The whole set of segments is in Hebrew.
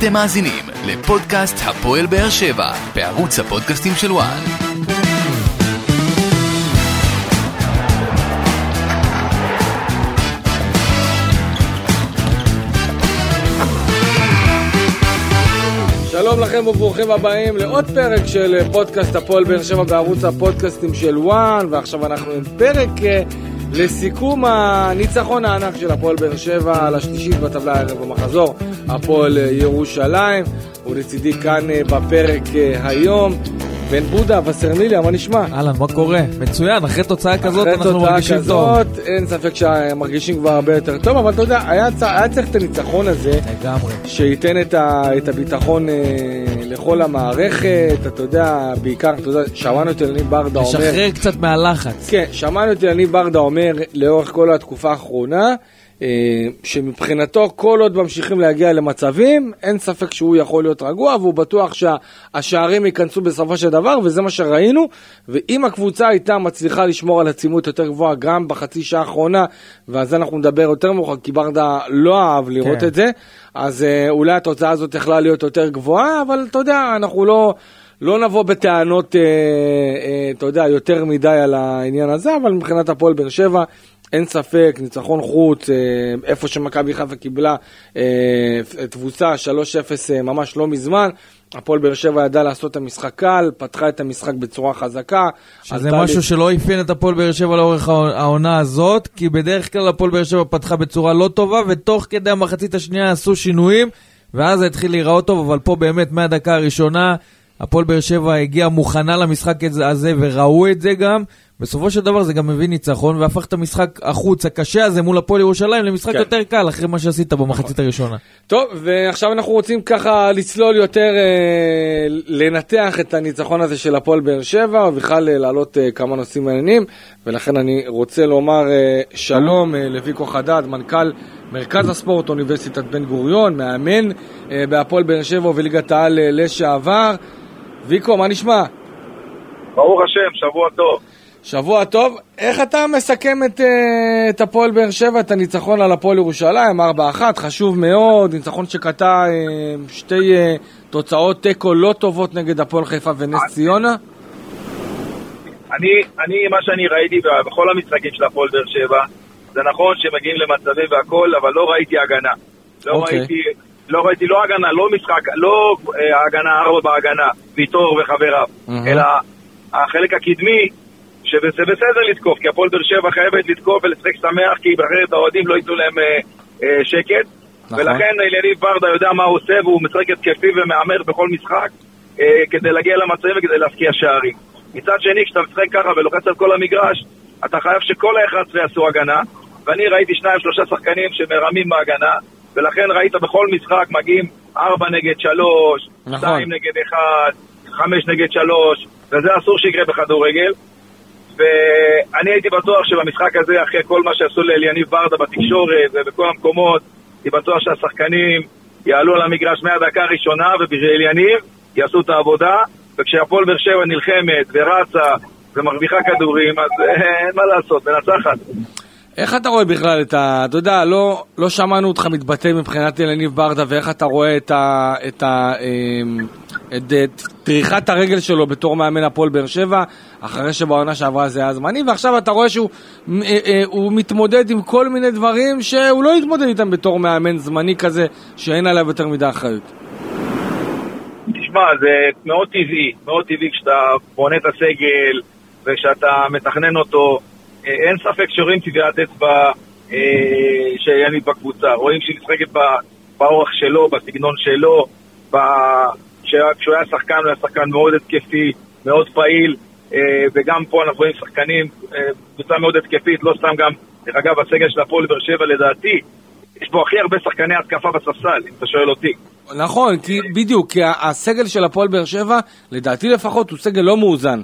אתם מאזינים לפודקאסט הפועל באר שבע בערוץ הפודקאסטים של וואן. שלום לכם וברוכים הבאים לעוד פרק של פודקאסט הפועל באר שבע בערוץ הפודקאסטים של וואן ועכשיו אנחנו עם פרק אה, לסיכום הניצחון הענק של הפועל באר שבע על השלישית בטבלה הערב במחזור הפועל אה, ירושלים ולצידי כאן אה, בפרק היום בן בודה וסרמיליה מה נשמע? אהלן, מה קורה? מצוין, אחרי תוצאה כזאת אחרי אנחנו תוצאה מרגישים טוב. כזאת אין ספק שמרגישים כבר הרבה יותר טוב אבל אתה יודע היה, צ- היה צריך את הניצחון הזה לגמרי. שייתן את, ה, את הביטחון אה, לכל המערכת, אתה יודע, בעיקר, אתה יודע, שמענו את אלניב ברדה אומר, לשחרר קצת מהלחץ. כן, שמענו את אלניב ברדה אומר לאורך כל התקופה האחרונה, שמבחינתו כל עוד ממשיכים להגיע למצבים, אין ספק שהוא יכול להיות רגוע, והוא בטוח שהשערים ייכנסו בסופו של דבר, וזה מה שראינו, ואם הקבוצה הייתה מצליחה לשמור על עצימות יותר גבוהה גם בחצי שעה האחרונה, ועל זה אנחנו נדבר יותר מאוחר, כי ברדה לא אהב לראות כן. את זה, אז אה, אולי התוצאה הזאת יכלה להיות יותר גבוהה, אבל אתה יודע, אנחנו לא... לא נבוא בטענות, אה, אה, אתה יודע, יותר מדי על העניין הזה, אבל מבחינת הפועל באר שבע, אין ספק, ניצחון חוץ, אה, איפה שמכבי חיפה קיבלה אה, תבוסה 3-0 אה, ממש לא מזמן. הפועל באר שבע ידעה לעשות את המשחק קל, פתחה את המשחק בצורה חזקה. שזה משהו לי- שלא אפיין את הפועל באר שבע לאורך העונה הזאת, כי בדרך כלל הפועל באר שבע פתחה בצורה לא טובה, ותוך כדי המחצית השנייה עשו שינויים, ואז זה התחיל להיראות טוב, אבל פה באמת מהדקה הראשונה, הפועל באר שבע הגיעה מוכנה למשחק הזה, וראו את זה גם. בסופו של דבר זה גם מביא ניצחון, והפך את המשחק החוץ הקשה הזה מול הפועל ירושלים למשחק כן. יותר קל, אחרי מה שעשית במחצית הראשונה. טוב, ועכשיו אנחנו רוצים ככה לצלול יותר, אה, לנתח את הניצחון הזה של הפועל באר שבע, ובכלל אה, להעלות אה, כמה נושאים מעניינים, ולכן אני רוצה לומר אה, שלום אה, לוויקו חדד, מנכ"ל מרכז הספורט אוניברסיטת בן גוריון, מאמן אה, בהפועל באר שבע ובליגת העל אה, לשעבר. ויקו, מה נשמע? ברוך השם, שבוע טוב. שבוע טוב. איך אתה מסכם את, אה, את הפועל באר שבע, את הניצחון על הפועל ירושלים, 4-1, חשוב מאוד, ניצחון שקטע אה, שתי אה, תוצאות תיקו לא טובות נגד הפועל חיפה ונס ציונה? אני, אני, מה שאני ראיתי בכל המשחקים של הפועל באר שבע, זה נכון שמגיעים למצבים והכל, אבל לא ראיתי הגנה. לא אוקיי. ראיתי, לא ראיתי לא הגנה, לא משחק, לא אה, הגנה ארבע בהגנה, ויטור וחבריו, מהמם. אלא החלק הקדמי, שזה בסדר לתקוף, כי הפועל באר שבע חייבת לתקוף ולשחק שמח, כי אחרת האוהדים לא ייתנו להם אה, אה, שקט. נכון. ולכן אליניב ברדה יודע מה הוא עושה, והוא משחק התקפי ומהמר בכל משחק אה, כדי להגיע למצבים וכדי להבקיע שערים. מצד שני, כשאתה משחק ככה ולוחץ על כל המגרש, אתה חייב שכל ה-11 יעשו הגנה, ואני ראיתי שניים שלושה שחקנים שמרמים בהגנה, ולכן ראית בכל משחק מגיעים 4 נגד 3, נכון. 2 נגד 1, 5 נגד 3, וזה אסור שיקרה בכדורגל. ואני הייתי בטוח שבמשחק הזה, אחרי כל מה שעשו לאליניב ברדה בתקשורת ובכל המקומות, הייתי בטוח שהשחקנים יעלו על המגרש מהדקה הראשונה ובשביל יניב יעשו את העבודה, וכשהפועל באר שבע נלחמת ורצה ומרוויחה כדורים, אז אה, אין מה לעשות, מנצחת. איך אתה רואה בכלל את ה... אתה יודע, לא, לא שמענו אותך מתבטא מבחינת אלניב ברדה, ואיך אתה רואה את ה... את ה... אמ, את, את טריחת הרגל שלו בתור מאמן הפועל באר שבע, אחרי שבעונה שעברה זה היה זמני, ועכשיו אתה רואה שהוא אה, אה, מתמודד עם כל מיני דברים שהוא לא יתמודד איתם בתור מאמן זמני כזה, שאין עליו יותר מדי אחריות. תשמע, זה מאוד טבעי, מאוד טבעי כשאתה בונה את הסגל וכשאתה מתכנן אותו. אה, אין ספק שרואים טבעת אצבע אה, שיניב בקבוצה. רואים שהיא משחקת באורח שלו, בסגנון שלו. כשהוא היה שחקן, הוא היה שחקן מאוד התקפי, מאוד פעיל. אה, וגם פה אנחנו רואים שחקנים, קבוצה מאוד התקפית, לא סתם גם, דרך אגב, הסגל של הפועל באר שבע לדעתי, יש בו הכי הרבה שחקני התקפה בספסל, אם אתה שואל אותי. נכון, כי בדיוק, כי הסגל של הפועל באר שבע, לדעתי לפחות, הוא סגל לא מאוזן.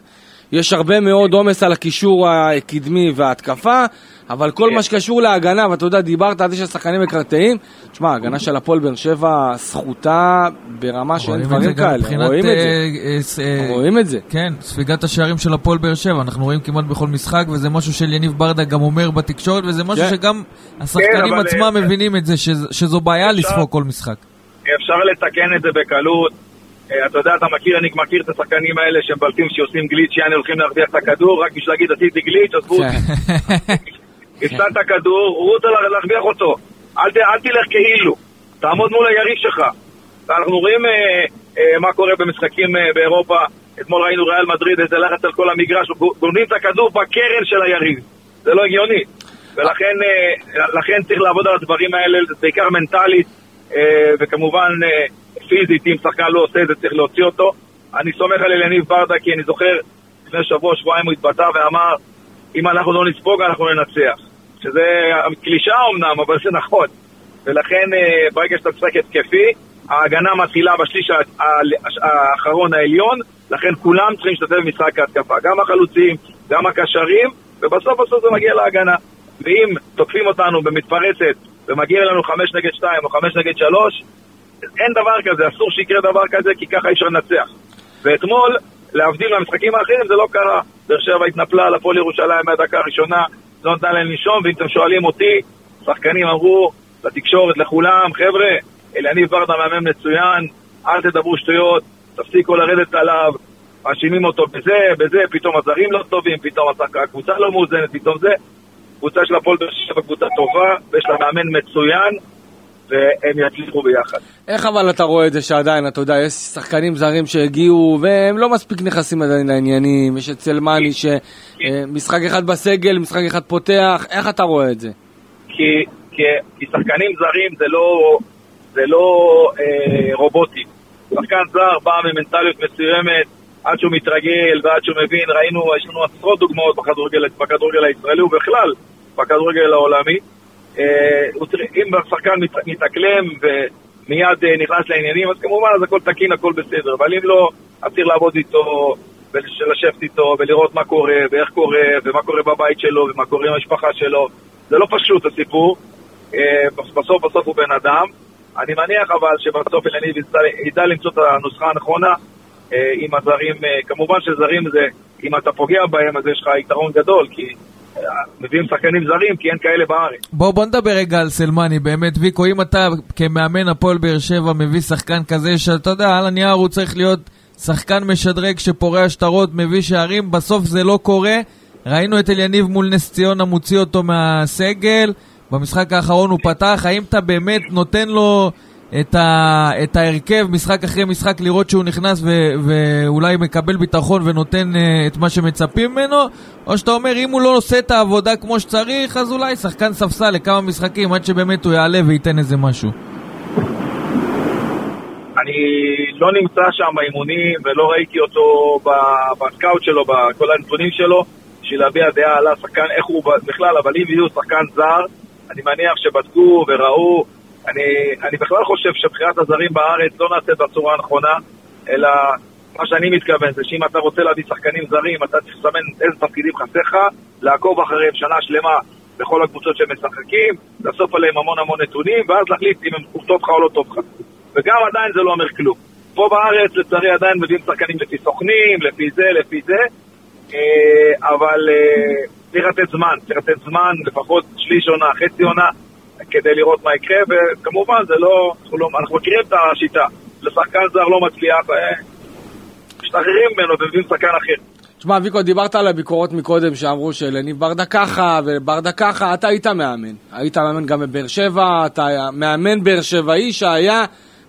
יש הרבה מאוד עומס על הקישור הקדמי וההתקפה, אבל כל. מה שקשור להגנה, ואתה יודע, דיברת על זה שהשחקנים מקרטעים, תשמע, ההגנה של הפועל באר שבע זכותה ברמה שאין דברים כאלה, רואים את זה, אה, אה, אה, רואים את זה. כן, ספיגת השערים של הפועל באר שבע, אנחנו רואים כמעט בכל משחק, וזה משהו של יניב ברדה גם אומר בתקשורת, וזה משהו כן. שגם השחקנים כן, אבל, עצמם מבינים את זה, שז- שזו בעיה לספוג כל משחק. אפשר לתקן את זה בקלות. אה, אתה יודע, אתה מכיר, אני מכיר את השחקנים האלה שמבלטים שעושים גליץ', יעני הולכים להרוויח את הכדור, רק בשביל להגיד עשיתי גליץ', עזבו אותי. הפסדת כדור, רוצה להרוויח אותו. אל, תלך כאילו, תעמוד מול היריב שלך. אנחנו רואים אה, אה, מה קורה במשחקים באירופה. אתמול ראינו ריאל מדריד, איזה לחץ על כל המגרש, גונבים את הכדור בקרן של היריב. זה לא הגיוני. ולכן לכן צריך לעבוד על הדברים האלה, בעיקר מנטלית, וכמובן פיזית, אם שחקן לא עושה את זה, צריך להוציא אותו. אני סומך על אליניב ברדה, כי אני זוכר, לפני שבוע, שבועיים הוא התבטא ואמר, אם אנחנו לא נספוג, אנחנו ננצח. שזה קלישאה אמנם, אבל זה נכון. ולכן, אה, ברגע שאתה משחק התקפי, ההגנה מתחילה בשליש האחרון העליון, לכן כולם צריכים להשתתף במשחק ההתקפה. גם החלוצים, גם הקשרים, ובסוף בסוף זה מגיע להגנה. ואם תוקפים אותנו במתפרצת ומגיע לנו חמש נגד שתיים או חמש נגד שלוש, אין דבר כזה, אסור שיקרה דבר כזה, כי ככה אי אפשר לנצח. ואתמול, להבדיל מהמשחקים האחרים, זה לא קרה. באר שבע התנפלה על הפועל ירושלים מהדקה הראשונה, לא נתן להם לנשום, ואם אתם שואלים אותי, שחקנים אמרו לתקשורת, לכולם, חבר'ה, אליניב ברדה מאמן מצוין, אל תדברו שטויות, תפסיקו לרדת עליו, מאשימים אותו בזה, בזה, פתאום הזרים לא טובים, פתאום הקבוצה לא מאוזנת, פתאום זה. קבוצה של הפועל באר שבע קבוצה טובה, ויש לה מאמן מצוין, והם יצליחו ביחד. איך אבל אתה רואה את זה שעדיין, אתה יודע, יש שחקנים זרים שהגיעו והם לא מספיק נכנסים עדיין לעניינים, יש את סלמני שמשחק אחד בסגל, משחק אחד פותח, איך אתה רואה את זה? כי, כי, כי שחקנים זרים זה לא, זה לא אה, רובוטים. שחקן זר בא ממנטליות מסוימת, עד שהוא מתרגל ועד שהוא מבין, ראינו, יש לנו עשרות דוגמאות בכדורגל, בכדורגל הישראלי ובכלל בכדורגל העולמי. אה, אם השחקן מת- מתאקלם ומיד אה, נכנס לעניינים, אז כמובן אז הכל תקין, הכל בסדר, אבל אם לא, אז צריך לעבוד איתו, ולשבת איתו, ולראות מה קורה, ואיך קורה, ומה קורה בבית שלו, ומה קורה עם המשפחה שלו. זה לא פשוט הסיפור, אה, בסוף בסוף הוא בן אדם. אני מניח אבל שבסוף אלניב ידע- למצוא את הנוסחה הנכונה עם הזרים, כמובן שזרים זה, אם אתה פוגע בהם אז יש לך יתרון גדול, כי מביאים שחקנים זרים, כי אין כאלה בארץ. בוא, בוא נדבר רגע על סלמני, באמת, ויקו, אם אתה כמאמן הפועל באר שבע מביא שחקן כזה, שאתה יודע, על הנייר הוא צריך להיות שחקן משדרג שפורע שטרות, מביא שערים, בסוף זה לא קורה. ראינו את אליניב מול נס ציונה מוציא אותו מהסגל, במשחק האחרון הוא פתח, האם אתה באמת נותן לו את, ה, את ההרכב משחק אחרי משחק לראות שהוא נכנס ו, ואולי מקבל ביטחון ונותן uh, את מה שמצפים ממנו, או שאתה אומר אם הוא לא עושה את העבודה כמו שצריך, אז אולי שחקן ספסל לכמה משחקים עד שבאמת הוא יעלה וייתן איזה משהו. אני לא נמצא שם באימונים ולא ראיתי אותו בסקאוט שלו, בכל הנתונים שלו, בשביל להביע דעה על השחקן, איך הוא בכלל, אבל אם יהיו שחקן זר, אני מניח שבדקו וראו. אני, אני בכלל חושב שבחירת הזרים בארץ לא נעשית בצורה הנכונה, אלא מה שאני מתכוון זה שאם אתה רוצה להביא שחקנים זרים, אתה צריך לסמן איזה תפקידים חסר לעקוב אחריהם שנה שלמה בכל הקבוצות שהם משחקים, לאסוף עליהם המון המון נתונים, ואז להחליט אם הם טוב לך או לא טוב לך. וגם עדיין זה לא אומר כלום. פה בארץ, לצערי, עדיין מביאים שחקנים לפי סוכנים, לפי זה, לפי זה, אה, אבל אה, צריך לתת זמן, צריך לתת זמן, לפחות שליש עונה, חצי עונה, כדי לראות מה יקרה, וכמובן זה לא, אנחנו, לא, אנחנו מכירים את השיטה. לשחקן זר לא מצליח, אה, משתחררים ממנו ומביאים שחקן אחר. תשמע, ויקו, דיברת על הביקורות מקודם שאמרו שלניב ברדה ככה וברדה ככה, אתה היית מאמן. היית מאמן גם בבאר שבע, אתה מאמן באר שבעי שהיה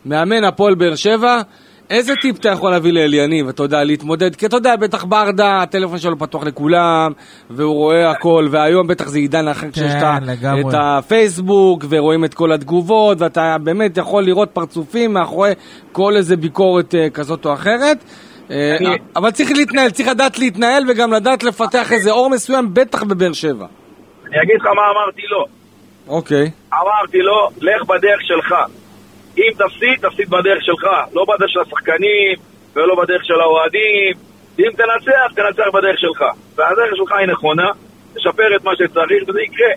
מאמן הפועל באר שבע. איזה טיפ אתה יכול להביא לאליניב, אתה יודע, להתמודד? כי אתה יודע, בטח ברדה, הטלפון שלו פתוח לכולם, והוא רואה הכל, והיום בטח זה עידן אחר כשיש לגמרי. את הפייסבוק, ורואים את כל התגובות, ואתה באמת יכול לראות פרצופים מאחורי כל איזה ביקורת אה, כזאת או אחרת. אה, אני- אבל צריך להתנהל, צריך לדעת להתנהל וגם לדעת לפתח איזה אור מסוים, בטח בבאר שבע. אני אגיד לך מה אמרתי לו. אוקיי. אמרתי לו, לך בדרך שלך. אם תפסיד, תפסיד בדרך שלך. לא בדרך של השחקנים, ולא בדרך של האוהדים. אם תנצח, תנצח בדרך שלך. והדרך שלך היא נכונה, תשפר את מה שצריך, וזה יקרה.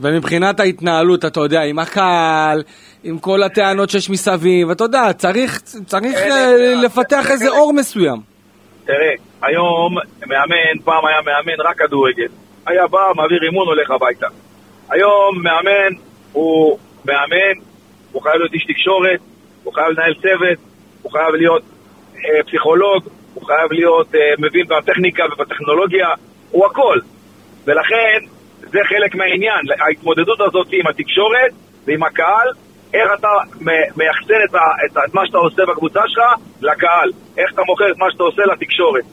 ומבחינת ההתנהלות, אתה יודע, עם הקהל, עם כל הטענות שיש מסביב, אתה יודע, צריך, צריך אה, לפתח אין, איזה אין. אור מסוים. תראה, היום מאמן, פעם היה מאמן רק כדורגל. היה בא, מעביר אימון, הולך הביתה. היום מאמן הוא מאמן, הוא חייב להיות איש תקשורת, הוא חייב לנהל צוות, הוא חייב להיות אה, פסיכולוג, הוא חייב להיות אה, מבין בטכניקה ובטכנולוגיה, הוא הכל. ולכן, זה חלק מהעניין, ההתמודדות הזאת עם התקשורת ועם הקהל, איך אתה מייחסן את, את, את מה שאתה עושה בקבוצה שלך לקהל, איך אתה מוכר את מה שאתה עושה לתקשורת.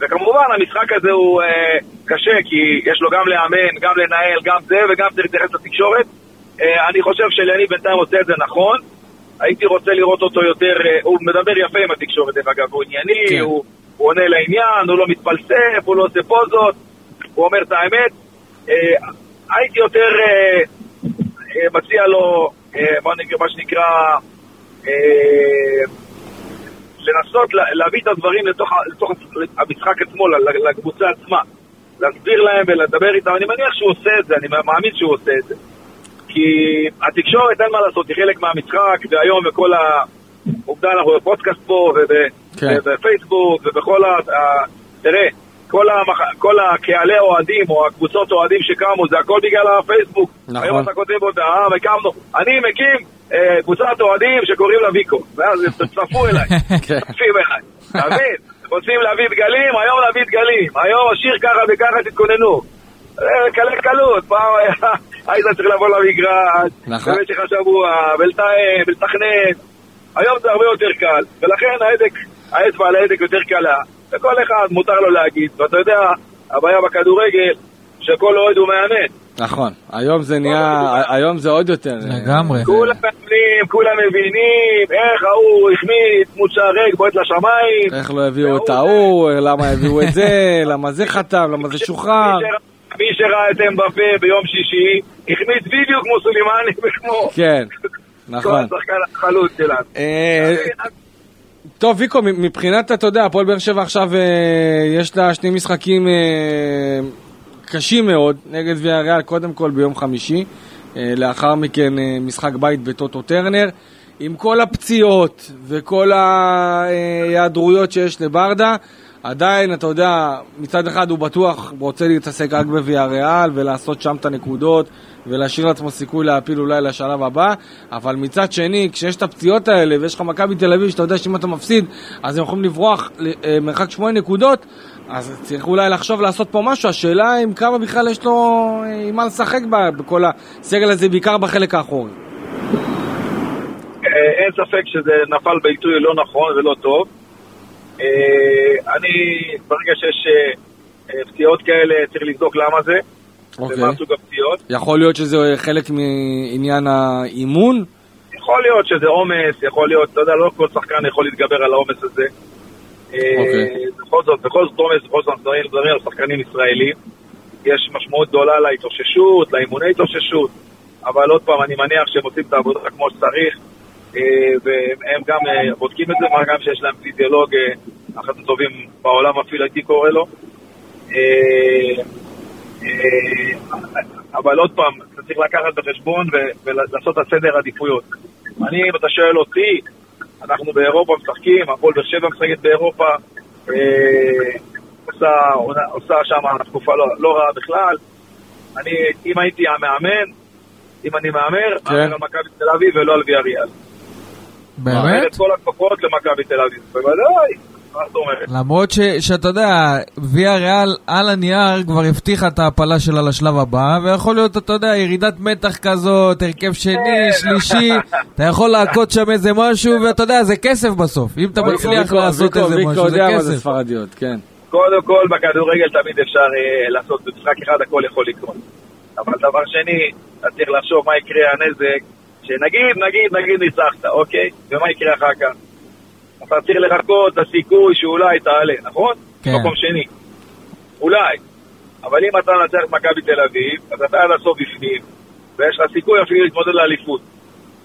וכמובן, המשחק הזה הוא אה, קשה, כי יש לו גם לאמן, גם לנהל, גם זה, וגם צריך להתייחס לתקשורת. אה, אני חושב שליניב בינתיים עושה את זה נכון. הייתי רוצה לראות אותו יותר, אה, הוא מדבר יפה עם התקשורת, דרך אגב, הוא ענייני, כן. הוא, הוא עונה לעניין, הוא לא מתפלסף, הוא לא עושה פוזות, הוא אומר את האמת. אה, הייתי יותר מציע לו, מה שנקרא, לנסות להביא את הדברים לתוך, לתוך המשחק עצמו, לקבוצה עצמה. להסביר להם ולדבר איתם, אני מניח שהוא עושה את זה, אני מאמין שהוא עושה את זה. כי התקשורת, אין מה לעשות, היא חלק מהמשחק, והיום בכל ה... עובדה, אנחנו בפודקאסט פה, ובפייסבוק, כן. ובכל ה... תראה, כל, המח... כל הקהלי אוהדים, או הקבוצות אוהדים שקמו, זה הכל בגלל הפייסבוק. נכון. היום אתה כותב הודעה, הקמנו. אני מקים אה, קבוצת אוהדים שקוראים לה ויקו. ואז תצטרפו אליי, כן. תצטרפים אליי. אתה מבין? רוצים להביא דגלים, היום להביא דגלים. היום השיר ככה וככה, תתכוננו. אה, קלה קלות, פעם היית צריך לבוא למגרש, נכון. במשך השבוע, ולתאם, ולתכנן. היום זה הרבה יותר קל, ולכן ההדק, האצבע על ההדק יותר קלה, וכל אחד מותר לו להגיד, ואתה יודע, הבעיה בכדורגל, שכל אוהד הוא מאמן. נכון, היום זה נהיה, היום זה עוד יותר. לגמרי. כולם מאמנים, כולם מבינים, איך ההוא החמיץ, דמות שערק, בועט לשמיים. איך לא הביאו את ההוא, למה הביאו את זה, למה זה חתם, למה זה שוחרר. מי שראה את אמבפה ביום שישי, החמיץ בדיוק כמו סולימני וכמו... כן, נכון. כל השחקן החלוץ שלנו. אה, טוב, ויקו, מבחינת, אתה יודע, הפועל באר שבע עכשיו אה, יש לה שני משחקים אה, קשים מאוד נגד ויאריאל, קודם כל ביום חמישי, לאחר מכן משחק בית בטוטו טרנר. עם כל הפציעות וכל ההיעדרויות שיש לברדה, עדיין, אתה יודע, מצד אחד הוא בטוח רוצה להתעסק רק בוויאריאל ולעשות שם את הנקודות ולהשאיר לעצמו סיכוי להפיל אולי לשלב הבא, אבל מצד שני, כשיש את הפציעות האלה ויש לך מכבי תל אביב שאתה יודע שאם אתה מפסיד אז הם יכולים לברוח אה, מרחק שמונה נקודות, אז צריך אולי לחשוב לעשות פה משהו, השאלה אם כמה בכלל יש לו אה, עם מה לשחק בכל הסגל הזה, בעיקר בחלק האחורי. אה, אין ספק שזה נפל בעיתוי לא נכון ולא טוב. אני, ברגע שיש פציעות כאלה, צריך לבדוק למה זה. אוקיי. ומה סוג הפציעות. יכול להיות שזה חלק מעניין האימון? יכול להיות שזה עומס, יכול להיות, אתה יודע, לא כל שחקן יכול להתגבר על העומס הזה. אוקיי. אה, בכל זאת, בכל זאת עומס, בכל זאת אנחנו מדברים על שחקנים ישראלים. יש משמעות גדולה להתאוששות, לאימוני התאוששות, אבל עוד פעם, אני מניח שהם עושים את העבודה כמו שצריך, אה, והם גם אה, בודקים את זה, מה גם שיש להם פיזיולוג, אחד הטובים בעולם אפילו הייתי קורא לו. אה, אבל עוד פעם, אתה צריך לקחת בחשבון ולעשות את הסדר עדיפויות. אני, אם אתה שואל אותי, אנחנו באירופה משחקים, הפועל באר שבע משחקת באירופה, אה, עושה, עושה שם תקופה לא, לא רעה בכלל. אני, אם הייתי המאמן, אם אני מהמר, כן. אני על מכבי תל אביב ולא על ויאריאל. באמת? את כל הכוחות למכבי תל אביב, בוודאי. למרות ש, שאתה יודע, ויה ריאל על הנייר כבר הבטיחה את ההפלה שלה לשלב הבא, ויכול להיות, אתה יודע, ירידת מתח כזאת, הרכב שני, כן. שלישי, אתה יכול להכות שם איזה משהו, ואתה יודע, זה כסף בסוף. אם אתה מצליח לעשות איזה משהו, זה כסף. ספרדיות, כן. קודם כל, בכדורגל תמיד אפשר אה, לעשות במשחק אחד, הכל יכול לקרות. אבל דבר שני, אתה צריך לחשוב מה יקרה הנזק, שנגיד, נגיד, נגיד ניצחת, אוקיי? ומה יקרה אחר כך? אתה צריך לחכות לסיכוי שאולי תעלה, נכון? כן. מקום שני. אולי. אבל אם אתה מנצח את מכבי תל אביב, אז אתה עד הסוף בפנים, ויש לך סיכוי אפילו להתמודד לאליפות.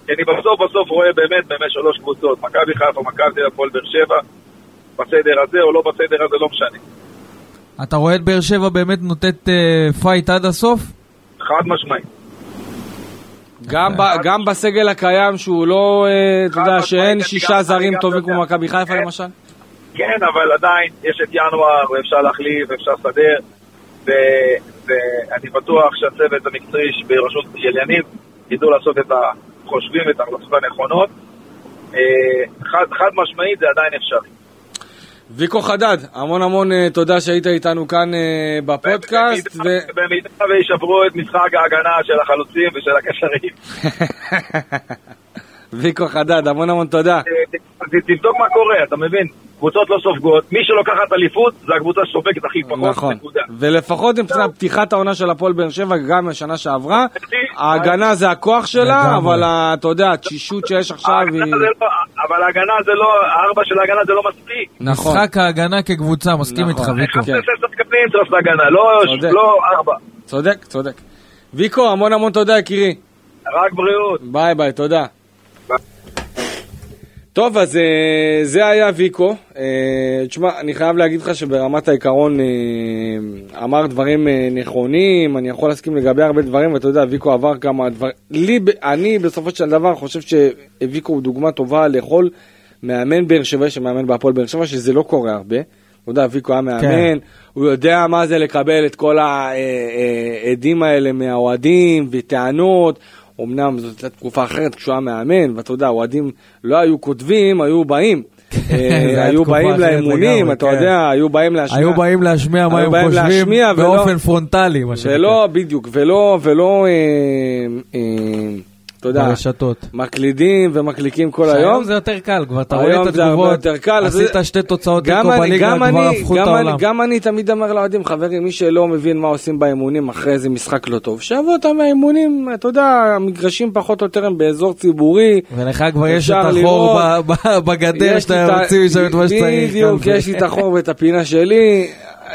כי אני בסוף בסוף רואה באמת באמת שלוש קבוצות, מכבי חיפה, מכבי תל אביב, באר שבע, בסדר הזה או לא בסדר הזה, לא משנה. אתה רואה את באר שבע באמת נותנת אה, פייט עד הסוף? חד משמעית. גם, ב, גם בסגל הקיים שהוא לא, אה, אתה יודע, שאין שישה זרים טובים כמו מכבי חיפה כן. למשל? כן, אבל עדיין יש את ינואר ואפשר להחליף, אפשר לסדר, ואני בטוח שהצוות המקצועי בראשות של יניב ידעו לעשות את חושבים את ההחלטות הנכונות. אה, חד, חד משמעית זה עדיין אפשרי. ויקו חדד, המון המון אה, תודה שהיית איתנו כאן אה, בפודקאסט. במידה- וישברו את משחק ההגנה של החלוצים ושל הקשרים, ויקו חדד, המון המון תודה. תבדוק מה קורה, אתה מבין? קבוצות לא סופגות, מי שלוקחת אליפות זה הקבוצה שסופגת הכי פחות, נכון, נקודה. ולפחות מבחינת פתיחת העונה של הפועל באר שבע, גם בשנה שעברה, ההגנה זה הכוח שלה. אבל אתה יודע, התשישות שיש עכשיו היא... לא- אבל ההגנה זה לא, הארבע של ההגנה זה לא מספיק. נכון, משחק ההגנה כקבוצה, מסכים נכון. איתך, ויקו. 11 שחקנים צריך הגנה, לא. לא ארבע. צודק, צודק. ויקו, המון המון תודה יקירי. רק בריאות. ביי ביי, תודה. טוב, אז אה, זה היה ויקו. אה, תשמע, אני חייב להגיד לך שברמת העיקרון אה, אמר דברים נכונים, אני יכול להסכים לגבי הרבה דברים, ואתה יודע, ויקו עבר כמה דברים. לי, אני בסופו של דבר חושב שויקו הוא דוגמה טובה לכל מאמן באר שבע שמאמן בהפועל באר שבע, שזה לא קורה הרבה. אתה יודע, ויקו היה מאמן, כן. הוא יודע מה זה לקבל את כל העדים האלה מהאוהדים וטענות. אמנם זאת הייתה תקופה אחרת כשהוא היה מאמן, ואתה יודע, האוהדים לא היו כותבים, היו באים. אה, זה היה היו באים לגמרי, אתה כן. יודע, היו באים להשמיע. היו באים להשמיע מה הם חושבים באופן פרונטלי, מה שנקרא. ולא, בדיוק, ולא, ולא, אה, אה, אתה יודע, ברשתות. מקלידים ומקליקים כל היום. היום זה יותר קל, כבר אתה רואה את התגובות, עשית זה- שתי תוצאות גם תיקו אני- בליגה, גם כבר אני- הפכו את העולם. גם אני תמיד אומר לאוהדים, חברים, מי שלא מבין מה עושים באימונים אחרי איזה משחק לא טוב, שיבוא אותם מהאימונים, אתה יודע, המגרשים פחות או יותר הם באזור ציבורי. ולך כבר יש את החור בגדר שאתה מוציא משם את מה שצריך. בדיוק, גם. יש לי את החור ואת הפינה שלי.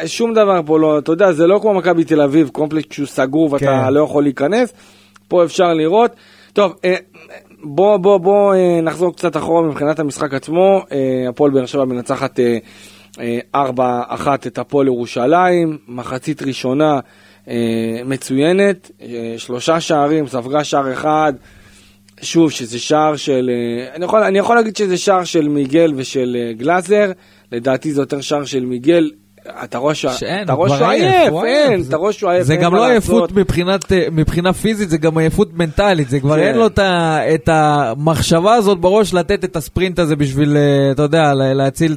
שום דבר פה לא, אתה יודע, זה לא כמו מכבי תל אביב, קומפלקס שהוא סגור ואתה כן. לא יכול להיכנס. פה אפשר לראות. טוב, אה, בוא, בוא, בוא אה, נחזור קצת אחורה מבחינת המשחק עצמו. אה, הפועל באר שבע מנצחת אה, אה, 4-1 את הפועל ירושלים, מחצית ראשונה מצוינת, שלושה שערים, ספגה שער אחד. שוב, שזה שער של... אני יכול, אני יכול להגיד שזה שער של מיגל ושל גלאזר, לדעתי זה יותר שער של מיגל. אתה שהוא שאין, אתה הוא עייף, הוא אין. אתה רואה שהוא עייף. זה גם לא. עייפות אה, מבחינה פיזית, זה גם עייפות מנטלית, זה כבר כן. אין לו את המחשבה הזאת בראש לתת את הספרינט הזה בשביל, אה, אתה יודע, לה- להציל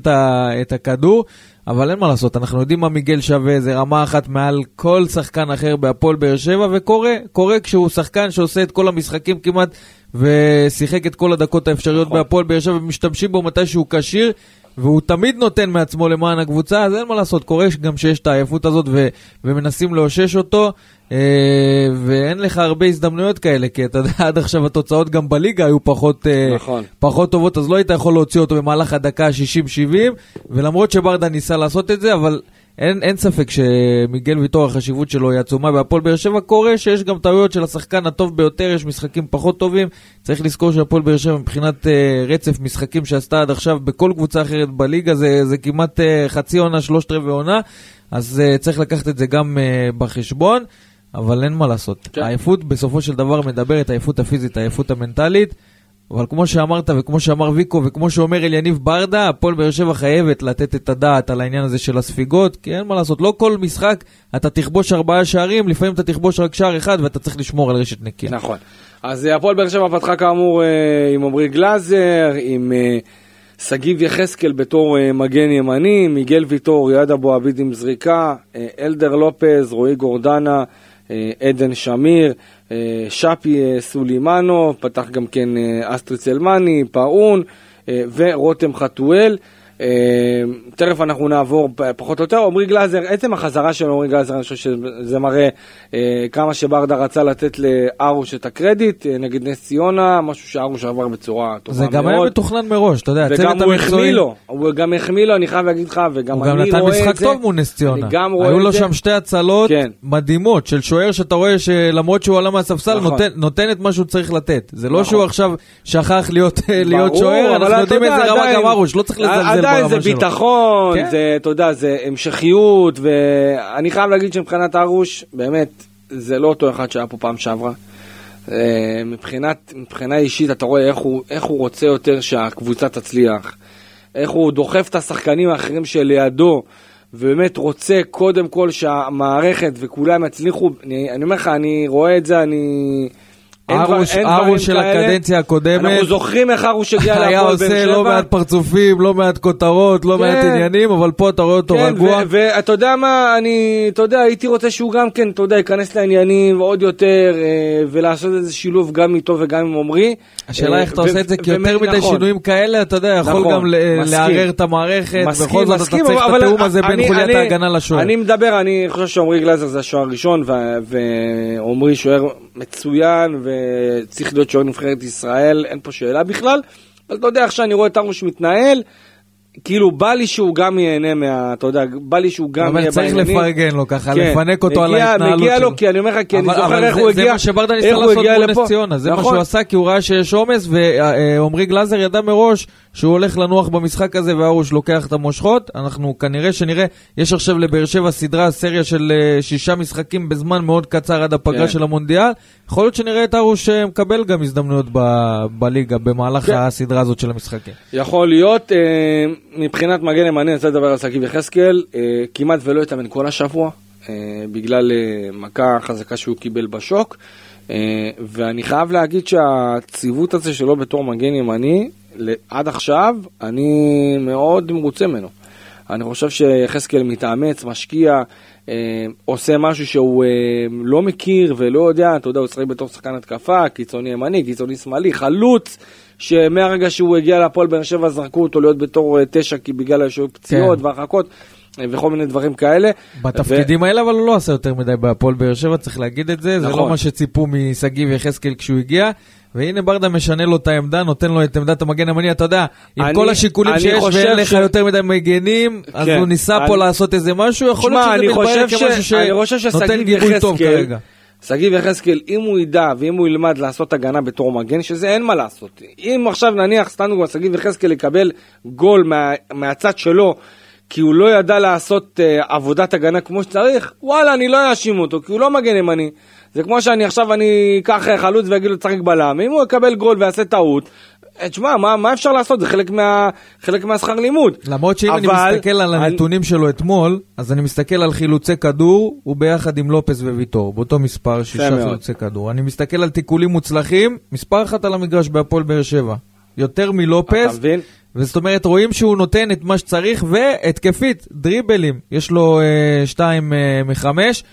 את הכדור, אבל אין מה לעשות, אנחנו יודעים מה מיגל שווה, זה רמה אחת מעל כל שחקן אחר בהפועל באר שבע, וקורה, קורה כשהוא שחקן שעושה את כל המשחקים כמעט, ושיחק את כל הדקות האפשריות נכון. בהפועל באר שבע, ומשתמשים בו מתי שהוא כשיר. והוא תמיד נותן מעצמו למען הקבוצה, אז אין מה לעשות, קורה גם שיש את העייפות הזאת ו- ומנסים לאושש אותו, אה, ואין לך הרבה הזדמנויות כאלה, כי אתה יודע, עד עכשיו התוצאות גם בליגה היו פחות, אה, נכון. פחות טובות, אז לא היית יכול להוציא אותו במהלך הדקה ה-60-70, ולמרות שברדה ניסה לעשות את זה, אבל אין, אין ספק שמיגל ויטור החשיבות שלו היא עצומה בהפועל באר שבע, קורה שיש גם טעויות של השחקן הטוב ביותר, יש משחקים פחות טובים, צריך לזכור שהפועל באר שבע מבחינת אה, רצף משחקים שעשתה עד עכשיו בכל קבוצה אחרת בליגה, זה, זה כמעט אה, חצי עונה, שלושת רבעי עונה, אז אה, צריך לקחת את זה גם אה, בחשבון. אבל אין מה לעשות. כן. העייפות בסופו של דבר מדברת, העייפות הפיזית, העייפות המנטלית, אבל כמו שאמרת וכמו שאמר ויקו וכמו שאומר אליניב ברדה, הפועל באר שבע חייבת לתת את הדעת על העניין הזה של הספיגות, כי אין מה לעשות, לא כל משחק אתה תכבוש ארבעה שערים, לפעמים אתה תכבוש רק שער אחד ואתה צריך לשמור על רשת נקייה. נכון. אז אה, הפועל באר שבע פתחה כאמור אה, עם עמרי גלאזר, עם אה, שגיב יחזקאל בתור מגן ימני, מיגל ויטור, איאד אבו עביד עם זריקה, אלדר לופז, רועי גורדנה, עדן שמיר, שפי אה, סולימנוב, פתח גם כן אה, אסטריט סלמאני, פאון אה, ורותם חתואל. אה, תכף אנחנו נעבור פחות או יותר, עמרי גלאזר, עצם החזרה של עמרי גלאזר, אני חושב שזה מראה אה, כמה שברדה רצה לתת להרוש את הקרדיט, אה, נגד נס ציונה, משהו שהרוש עבר בצורה טובה זה מאוד. גם היה מתוכנן מראש, אתה יודע, וגם הצוות הוא החמיא המקצועי, לו, הוא גם החמיא לו, אני חייב להגיד לך, וגם הוא גם אני נתן רואה את משחק זה. טוב מול נס ציונה. גם היו לו זה. שם שתי הצלות כן. מדהימות של שוער שאתה רואה שלמרות שהוא עלה מהספסל נכון. נותן- את מה שהוא צריך לתת. זה לא נכון. שהוא עכשיו שכח להיות שוער, אנחנו יודעים יודע, איזה רמה גם ארוש, לא צריך לזלזל ברמה שלו. עדיין זה ביטחון, כן. זה, אתה יודע, זה המשכיות, ואני חייב להגיד שמבחינת ארוש, באמת, זה לא אותו אחד שהיה פה פעם שעברה. אה, מבחינת, מבחינה אישית, אתה רואה איך הוא, איך הוא רוצה יותר שהקבוצה תצליח, איך הוא דוחף את השחקנים האחרים שלידו, ובאמת רוצה קודם כל שהמערכת וכולם יצליחו. אני, אני אומר לך, אני רואה את זה, אני... ארוש, ארוש של כאלה. הקדנציה הקודמת. אנחנו זוכרים איך ארוש הגיע היה להפועל באר עושה לא שבע. מעט פרצופים, לא מעט כותרות, לא כן. מעט עניינים, אבל פה אתה רואה אותו כן, רגוע. ואתה יודע מה, אני, אתה יודע, הייתי רוצה שהוא גם כן, אתה יודע, ייכנס לעניינים עוד יותר, אה, ולעשות איזה שילוב גם איתו וגם עם עמרי. השאלה אה, איך אתה עושה את זה, כי יותר מדי נכון. שינויים כאלה, אתה יודע, יכול נכון, גם. לערער את המערכת, בכל זאת אתה צריך את התיאום הזה בין חוליית ההגנה לשוער. אני מדבר, אני חושב שעמרי גלאזר זה השוער הראשון, ועמרי שוער מצוין, וצריך להיות שוער נבחרת ישראל, אין פה שאלה בכלל. אבל אתה יודע, איך שאני רואה את ארוש מתנהל, כאילו בא לי שהוא גם ייהנה מה... אתה יודע, בא לי שהוא גם אבל יהיה צריך בעניינים. לפרגן לו ככה, כן, לפנק אותו על מגיע- ההתנהלות מגיע שלו. לו, כי אני אומר לך, כי אני אבל- זוכר אבל איך זה- הוא הגיע, זה מה שברדה ניסה לעשות מול. נס ציונה, זה מה נכון. שהוא עשה, כי הוא ראה שיש עומס, ועמרי גלאזר ידע מראש שהוא הולך לנוח במשחק הזה, והרוש לוקח את המושכות. אנחנו כנראה שנראה, יש עכשיו לבאר שבע סדרה, סריה של אה, שישה משחקים בזמן מאוד קצר עד הפגרה כן. של המונדיאל. יכול להיות שנראה את הרוש אה, מקבל גם הזדמנויות ב- בליגה במהלך כן. הסדרה הזאת של המשחקים. יכול להיות, אה, מבחינת מגן ימני, אני רוצה לדבר על שגיב יחזקאל, אה, כמעט ולא התאמן כל השבוע, אה, בגלל אה, מכה חזקה שהוא קיבל בשוק, ואני חייב להגיד שהציוות הזה שלו בתור מגן ימני, עד עכשיו, אני מאוד מרוצה ממנו. אני חושב שיחזקאל מתאמץ, משקיע, עושה משהו שהוא אה, לא מכיר ולא יודע, אתה יודע, הוא משחק בתור שחקן התקפה, קיצוני ימני, קיצוני שמאלי, חלוץ, שמהרגע שהוא הגיע להפועל באר שבע זרקו אותו להיות בתור אה, תשע, כי בגלל שהיו פציעות כן. והרחקות אה, וכל מיני דברים כאלה. בתפקידים האלה, אבל הוא לא עשה יותר מדי בהפועל באר שבע, צריך להגיד את זה. זה נכון. לא מה שציפו משגיב יחזקאל כשהוא הגיע. והנה ברדה משנה לו את העמדה, נותן לו את עמדת המגן הימני, אתה יודע, עם אני- כל השיקולים שיש ואין לך ש- יותר מדי מגנים, אז כן, הוא ניסה פה אני- לעשות איזה משהו, יכול שמע, להיות שזה מתברר כמשהו שנותן גיבוי טוב כרגע. שגיב יחזקאל, אם הוא ידע ואם הוא ילמד לעשות הגנה בתור מגן, שזה אין מה לעשות. אם עכשיו נניח, סתם דוגמא, שגיב יחזקאל יקבל גול מה, מהצד שלו, כי הוא לא ידע לעשות uh, עבודת הגנה כמו שצריך, וואלה, אני לא אאשים אותו, כי הוא לא מגן ימני. זה כמו שאני עכשיו, אני אקח אה, חלוץ ואגיד לו תשחק בלם, אם הוא יקבל גול ויעשה טעות, אה, תשמע, מה, מה אפשר לעשות? זה חלק, מה, חלק מהשכר לימוד. למרות שאם אני אבל- מסתכל על אני- הנתונים שלו אתמול, אז אני מסתכל על חילוצי כדור, הוא ביחד עם לופס וויטור, באותו מספר, שישה מאוד. חילוצי כדור. אני מסתכל על תיקולים מוצלחים, מספר אחת על המגרש בהפועל באר שבע. יותר מלופס? וזאת אומרת, רואים שהוא נותן את מה שצריך, והתקפית, דריבלים, יש לו אה, שתיים אה, מחמש.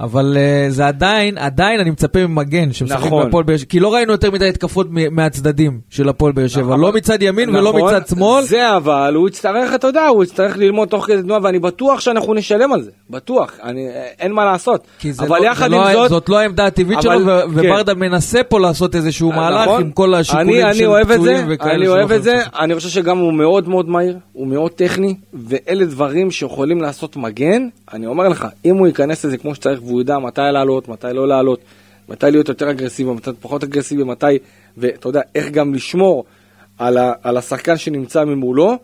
אבל uh, זה עדיין, עדיין אני מצפה ממגן שמשחק נכון. בהפועל באר שבע, כי לא ראינו יותר מדי התקפות מהצדדים של הפועל באר שבע, נכון. לא מצד ימין ולא נכון, מצד שמאל. זה אבל, הוא יצטרך, אתה יודע, הוא יצטרך ללמוד תוך כדי תנועה, ואני בטוח שאנחנו נשלם על זה, בטוח, אני, אין מה לעשות. כי זה אבל לא, יחד זה עם לא, זאת, זאת לא העמדה הטבעית אבל- שלו, ו- כן. וברדה מנסה פה לעשות איזשהו מהלך נכון? עם כל השיקולים אני, אני של פצועים זה, וכאלה. אני אוהב את זה. אני חושב שגם הוא מאוד מאוד מהיר, הוא מאוד טכני, ואלה דברים שיכולים לעשות מגן, אני אומר לך, אם הוא ייכנס לזה כמו שצריך והוא ידע מתי לעלות, מתי לא לעלות, מתי להיות יותר אגרסיבי, מתי פחות אגרסיבי, מתי, ואתה יודע, איך גם לשמור על, ה, על השחקן שנמצא ממולו,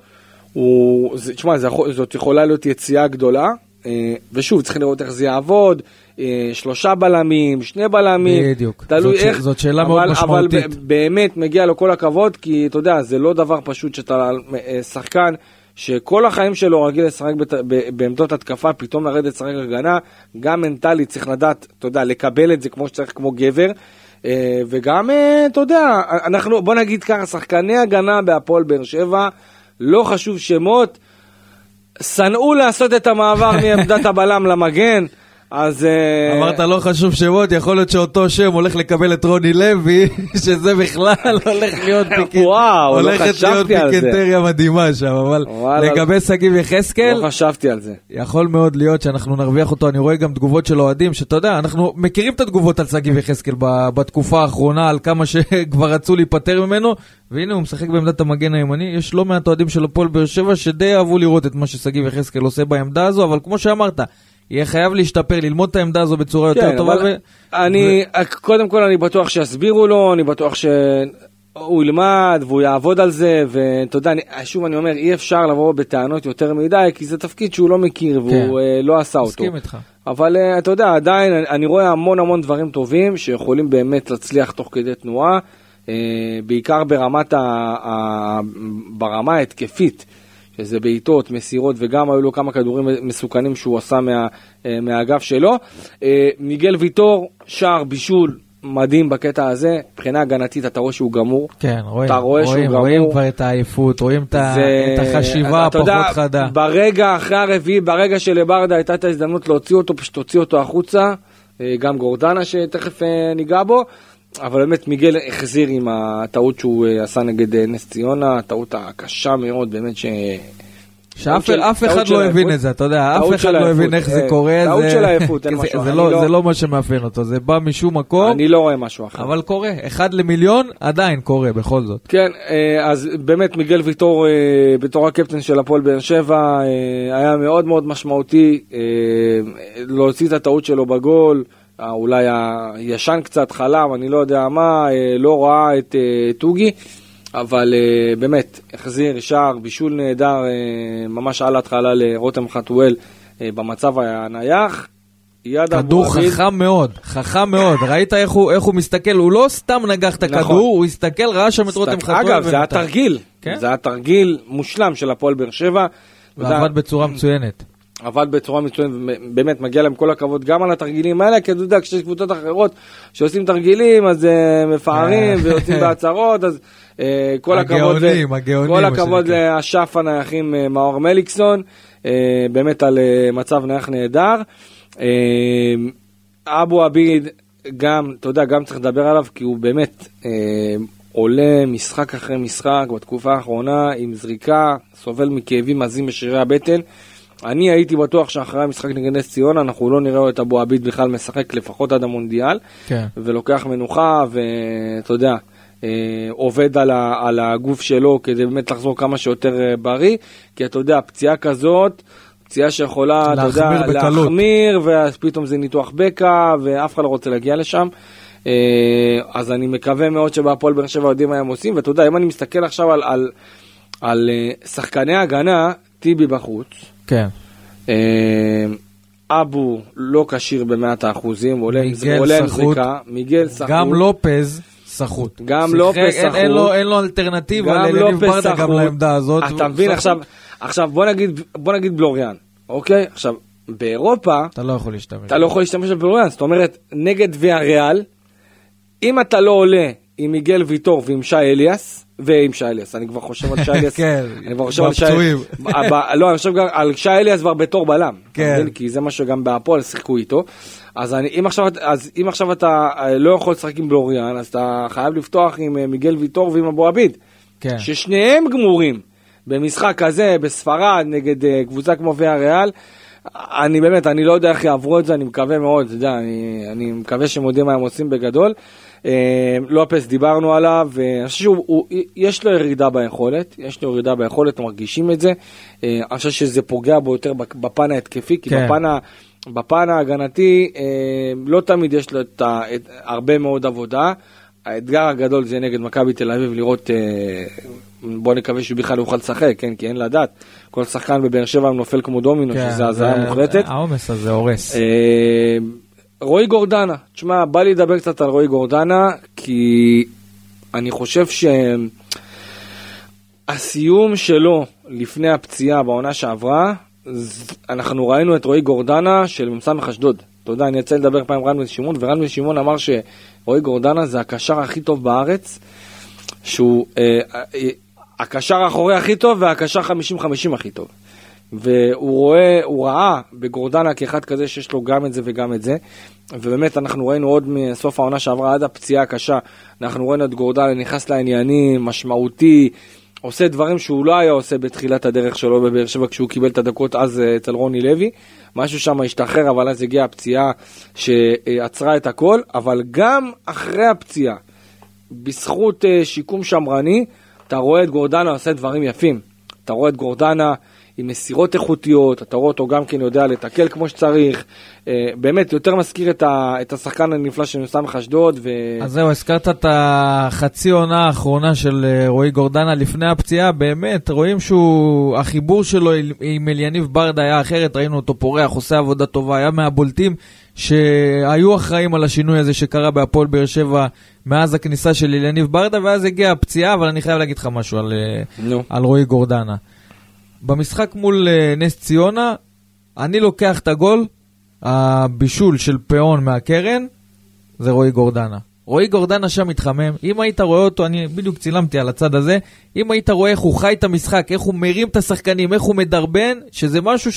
הוא, זה, תשמע, זה זאת יכולה להיות יציאה גדולה, אה, ושוב, צריך לראות איך זה יעבוד, אה, שלושה בלמים, שני בלמים, בדיוק. תלוי זאת ש- איך, זאת שאלה אבל, מאוד אבל משמעותית. ב- באמת מגיע לו כל הכבוד, כי אתה יודע, זה לא דבר פשוט שאתה אה, שחקן שכל החיים שלו רגיל לשחק בת- בעמדות התקפה, פתאום לרדת לשחק הגנה, גם מנטלית צריך לדעת, אתה יודע, לקבל את זה כמו שצריך, כמו גבר. אה, וגם, אה, אתה יודע, אנחנו, בוא נגיד ככה, שחקני הגנה בהפועל באר שבע, לא חשוב שמות, שנאו לעשות את המעבר מעמדת הבלם למגן, אז... אה, אמרת לא חשוב שמות, יכול להיות שאותו שם הולך לקבל את רוני לוי, שזה בכלל הולך להיות פיקנט- וואו, לא הולכת להיות חשבתי על זה. פיקנטריה מדהימה שם, אבל. לגבי שגיב יחזקאל, לא חשבתי על זה. יכול מאוד להיות שאנחנו נרוויח אותו, אני רואה גם תגובות של אוהדים, שאתה יודע, אנחנו מכירים את התגובות על שגיב יחזקאל בתקופה האחרונה, על כמה שכבר רצו להיפטר ממנו, והנה הוא משחק בעמדת המגן הימני, יש לא מעט אוהדים של הפועל באר שבע שדי אהבו לראות את מה ששגיב יחזקאל עושה בעמדה הזו, אבל כמו שאמרת, יהיה חייב להשתפר, ללמוד את העמדה הזו בצורה יותר כן, טובה. אבל ו- אני, קודם כל אני בטוח שיסבירו לו, אני בטוח שהוא ילמד והוא יעבוד על זה, ואתה יודע, אני- שוב אני אומר, אי אפשר לבוא בטענות יותר מדי, כי זה תפקיד שהוא לא מכיר והוא כן. אה, לא עשה אותו. מסכים איתך. אבל אה, אתה יודע, עדיין אני, אני רואה המון המון דברים טובים שיכולים באמת להצליח תוך כדי תנועה, אה, בעיקר ברמת ה, ה, ברמה ההתקפית, שזה בעיטות, מסירות, וגם היו לו כמה כדורים מסוכנים שהוא עשה מה, אה, מהאגף שלו. אה, מיגל ויטור, שער, בישול, מדהים בקטע הזה, מבחינה הגנתית אתה רואה שהוא גמור. כן, רואים, אתה רואה שהוא רואים, גמור. רואים כבר את העייפות, רואים זה- את החשיבה הפחות יודע, חדה. ברגע אחרי הרביעי, ברגע שלברדה הייתה את ההזדמנות להוציא אותו, פשוט הוציא אותו החוצה, אה, גם גורדנה שתכף ניגע בו, אבל באמת מיגל החזיר עם הטעות שהוא אה, עשה נגד אה, נס ציונה, הטעות הקשה מאוד, באמת ש... שאף של- אחד לא הבין. את זה, אתה יודע, אף אחד לא הבין איך זה אה, קורה. טעות זה- של העייפות, אין זה- משהו, זה אני לא- לא- זה לא מה שמאפיין אותו, זה בא משום מקום, אני לא רואה משהו אחר. אבל קורה, אחד למיליון עדיין קורה בכל זאת. כן, אז באמת מיגל ויטור בתור הקפטן של הפועל באר שבע היה מאוד מאוד משמעותי להוציא את הטעות שלו בגול, אולי הישן קצת חלם, אני לא יודע מה, אה, לא ראה את אה, טוגי, אבל אה, באמת החזיר שער, בישול נהדר, אה, ממש על ההתחלה לרותם חתואל אה, במצב הנייח. יד כדור אבו עביד- חכם מאוד, חכם מאוד, ראית איך הוא, איך הוא מסתכל, הוא לא סתם נגח את נכון. הכדור, הוא הסתכל, ראה שם את רותם חתואל. אגב, זה היה. תרגיל, כן? זה היה תרגיל מושלם של הפועל באר שבע. ועבד בצורה מצוינת. עבד בצורה מצוינת, ובאמת מגיע להם כל הכבוד גם על התרגילים האלה, כי אתה יודע, כשיש קבוצות אחרות שעושים תרגילים, אז אה, מפארים ויוצאים בהצהרות, אז אה, כל הכבוד, הגאונים, הגאונים, כל הכבוד. לאשף הנייחים אה, מאור מליקסון, אה, באמת על אה, מצב נייח נהדר. אה, אבו עביד, גם, אתה יודע, גם צריך לדבר עליו, כי הוא באמת אה, עולה משחק אחרי משחק בתקופה האחרונה עם זריקה, סובל מכאבים עזים בשרירי הבטן. אני הייתי בטוח שאחרי המשחק נגד נס ציונה אנחנו לא נראה את אבו עביד בכלל משחק לפחות עד המונדיאל, כן. ולוקח מנוחה ואתה יודע, אה, עובד על, ה, על הגוף שלו כדי באמת לחזור כמה שיותר אה, בריא, כי אתה יודע, פציעה כזאת, פציעה שיכולה, אתה יודע, להחמיר בקלות. להחמיר, ואז פתאום זה ניתוח בקע, ואף אחד לא רוצה להגיע לשם. אה, אז אני מקווה מאוד שבהפועל באר שבע יודעים מה הם עושים, ואתה יודע, אם אני מסתכל עכשיו על, על, על שחקני הגנה, טיבי בחוץ, כן. אה, אבו לא כשיר במאת האחוזים, עולה עם סחוט. זריקה, מיגל סחוט, גם סופז סחוט. גם לופז אין- אין סחוט. לו- אין לו אלטרנטיבה לאליניב לופס ברדה גם סחוט. לעמדה הזאת. אתה מבין סחוט. עכשיו, עכשיו בוא נגיד, בוא נגיד בלוריאן, אוקיי? עכשיו, באירופה, אתה לא יכול להשתמש. אתה לא יכול להשתמש בבלוריאן, זאת אומרת, נגד ויה ריאל, אם אתה לא עולה עם מיגל ויטור ועם שי אליאס, ועם שי אליאס, אני כבר חושב על שי אליאס, כן, אני כבר חושב על שי, ב- לא, אני חושב גם על שי אליאס כבר בתור בלם, כן. כי זה מה שגם בהפועל שיחקו איתו, אז אני- אם עכשיו, אז אם עכשיו אתה אה, לא יכול לשחק עם בלוריאן, אז אתה חייב לפתוח עם אה, מיגל ויטור ועם אבו עביד. כן. ששניהם גמורים במשחק כזה בספרד נגד אה, קבוצה כמו ויה ריאל. אני באמת, אני לא יודע איך יעברו את זה, אני מקווה מאוד, אתה יודע, אני, אני מקווה שהם יודעים מה הם עושים בגדול. אה, לופס דיברנו עליו, ואני חושב שיש לו ירידה ביכולת, יש לו ירידה ביכולת, מרגישים את זה. אה, אני חושב שזה פוגע בו יותר בפ- בפן ההתקפי, כי כן. בפן, ה- בפן ההגנתי אה, לא תמיד יש לו את את, הרבה מאוד עבודה. האתגר הגדול זה נגד מכבי תל אביב לראות, אה, בוא נקווה שהוא בכלל יוכל לשחק, כן, כי אין לדעת. כל שחקן בבאר שבע נופל כמו דומינו, כן, שזה הזיה מוחלטת. העומס הזה הורס. אה, רועי גורדנה, תשמע, בא לי לדבר קצת על רועי גורדנה, כי אני חושב שהסיום שלו לפני הפציעה בעונה שעברה, אנחנו ראינו את רועי גורדנה של מ"ס אשדוד. אתה יודע, אני יצא לדבר פעם עם רן בן שמעון, ורן בן שמעון אמר שרועי גורדנה זה הקשר הכי טוב בארץ, שהוא אה, אה, הקשר האחורי הכי טוב והקשר 50-50 הכי טוב. והוא רואה, הוא ראה בגורדנה כאחד כזה שיש לו גם את זה וגם את זה. ובאמת אנחנו ראינו עוד מסוף העונה שעברה עד הפציעה הקשה, אנחנו ראינו את גורדנה נכנס לעניינים, משמעותי, עושה דברים שהוא לא היה עושה בתחילת הדרך שלו בבאר שבע כשהוא קיבל את הדקות אז אה, אצל רוני לוי. משהו שם השתחרר, אבל אז הגיעה הפציעה שעצרה את הכל, אבל גם אחרי הפציעה, בזכות אה, שיקום שמרני, אתה רואה את גורדנה עושה דברים יפים. אתה רואה את גורדנה עם מסירות איכותיות, אתה רואה אותו גם כן יודע לתקל כמו שצריך. אה, באמת, יותר מזכיר את, ה, את השחקן הנפלא של סמך אשדוד. ו... אז זהו, הזכרת את החצי עונה האחרונה של אה, רועי גורדנה לפני הפציעה, באמת, רואים שהוא, החיבור שלו עם- אליניב ברדה היה אחרת, ראינו אותו פורח, עושה עבודה טובה, היה מהבולטים שהיו אחראים על השינוי הזה שקרה בהפועל באר שבע מאז הכניסה של אליניב ברדה, ואז הגיעה הפציעה, אבל אני חייב להגיד לך משהו על, אה, נו. על רועי גורדנה. במשחק מול אה, נס ציונה, אני לוקח את הגול, הבישול של פאון מהקרן, זה רועי גורדנה. רועי גורדנה שם מתחמם, אם היית רואה אותו, אני בדיוק צילמתי על הצד הזה, אם היית רואה איך הוא חי את המשחק, איך הוא מרים את השחקנים, איך הוא מדרבן, שזה משהו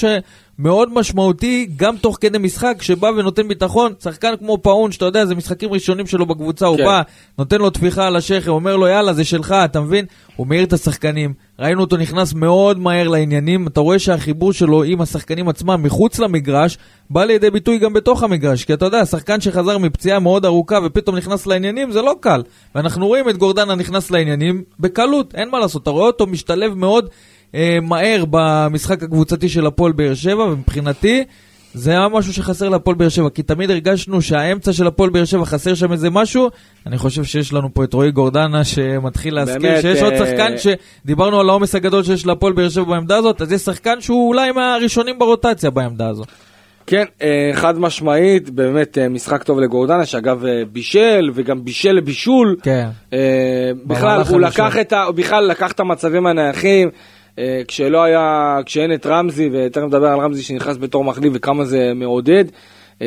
שמאוד משמעותי גם תוך כדי משחק, שבא ונותן ביטחון, שחקן כמו פאון, שאתה יודע, זה משחקים ראשונים שלו בקבוצה, הוא כן. בא, נותן לו טפיחה על השכם, אומר לו יאללה, זה שלך, אתה מבין? הוא מאיר את השחקנים, ראינו אותו נכנס מאוד מהר לעניינים, אתה רואה שהחיבור שלו עם השחקנים עצמם מחוץ למגרש, בא לידי ביטוי גם בתוך המגרש, כי אתה יודע, שחקן שחזר מפציעה מאוד ארוכה ופתאום נכנס לעניינים, זה לא קל. ואנחנו רואים את גורדנה נכנס לעניינים בקלות, אין מה לעשות, אתה רואה אותו משתלב מאוד אה, מהר במשחק הקבוצתי של הפועל באר שבע, ומבחינתי... זה היה משהו שחסר להפועל באר שבע, כי תמיד הרגשנו שהאמצע של הפועל באר שבע חסר שם איזה משהו. אני חושב שיש לנו פה את רועי גורדנה שמתחיל להזכיר באמת, שיש עוד אה, שחקן שדיברנו על העומס הגדול שיש להפועל באר שבע בעמדה הזאת, אז יש שחקן שהוא אולי מהראשונים ברוטציה בעמדה הזאת. כן, אה, חד משמעית, באמת אה, משחק טוב לגורדנה, שאגב אה, בישל, וגם בישל לבישול. כן. בכלל, הוא. לקח את ה... בכלל לקח את המצבים הנייחים, כשלא היה... כשאין את רמזי, ותכף נדבר על רמזי שנכנס בתור מחליף וכמה זה מעודד,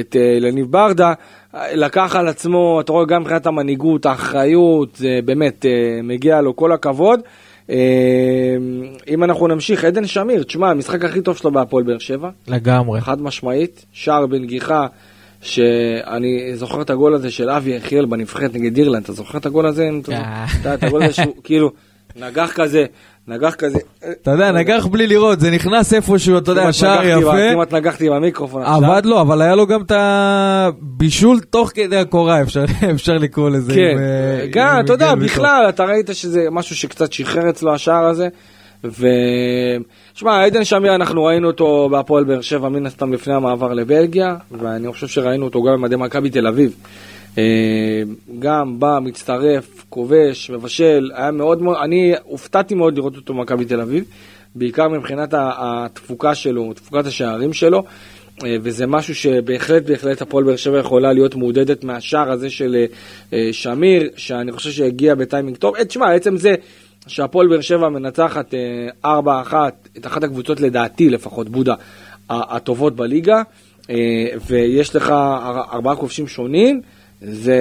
את אה, לניב ברדה, אה, לקח על עצמו, אתה רואה גם מבחינת המנהיגות, האחריות, זה באמת אה, מגיע לו כל הכבוד. אה, אם אנחנו נמשיך, עדן שמיר, תשמע, המשחק הכי טוב שלו בהפועל באר שבע. לגמרי. חד משמעית, שער בנגיחה, שאני זוכר את הגול הזה של אבי יחיאל בנבחרת נגד אירלנד, אתה זוכר את הגול הזה? אה. אתה- את הגול הזה שהוא כאילו נגח כזה, נגח כזה. אתה יודע, נגח בלי לראות, זה נכנס איפשהו, אתה יודע, שער יפה. כמעט נגחתי במיקרופון עכשיו. עבד לו, אבל היה לו גם את הבישול תוך כדי הקורה, אפשר- לקרוא לזה. כן, אה, גם, אתה יודע. בכלל, אתה ראית שזה משהו שקצת שחרר אצלו השער הזה. ו... שמע, עדן שמיר, אנחנו ראינו אותו בהפועל באר שבע, מן הסתם לפני המעבר לבלגיה, ואני חושב שראינו אותו גם במדי מכבי תל אביב. אה, גם בא, מצטרף, כובש, מבשל, היה מאוד מאוד, אני הופתעתי מאוד לראות אותו במכבי תל אביב, בעיקר מבחינת התפוקה שלו, תפוקת השערים שלו. אה, וזה משהו שבהחלט בהחלט הפועל באר שבע יכולה להיות מעודדת מהשער הזה של אה, שמיר, שאני חושב שהגיע בטיימינג טוב. תשמע, עצם זה שהפועל באר שבע מנצחת אה, 4-1 את אחת הקבוצות לדעתי לפחות, בודה, הטובות בליגה, ויש לך אר- ארבעה כובשים שונים, זה,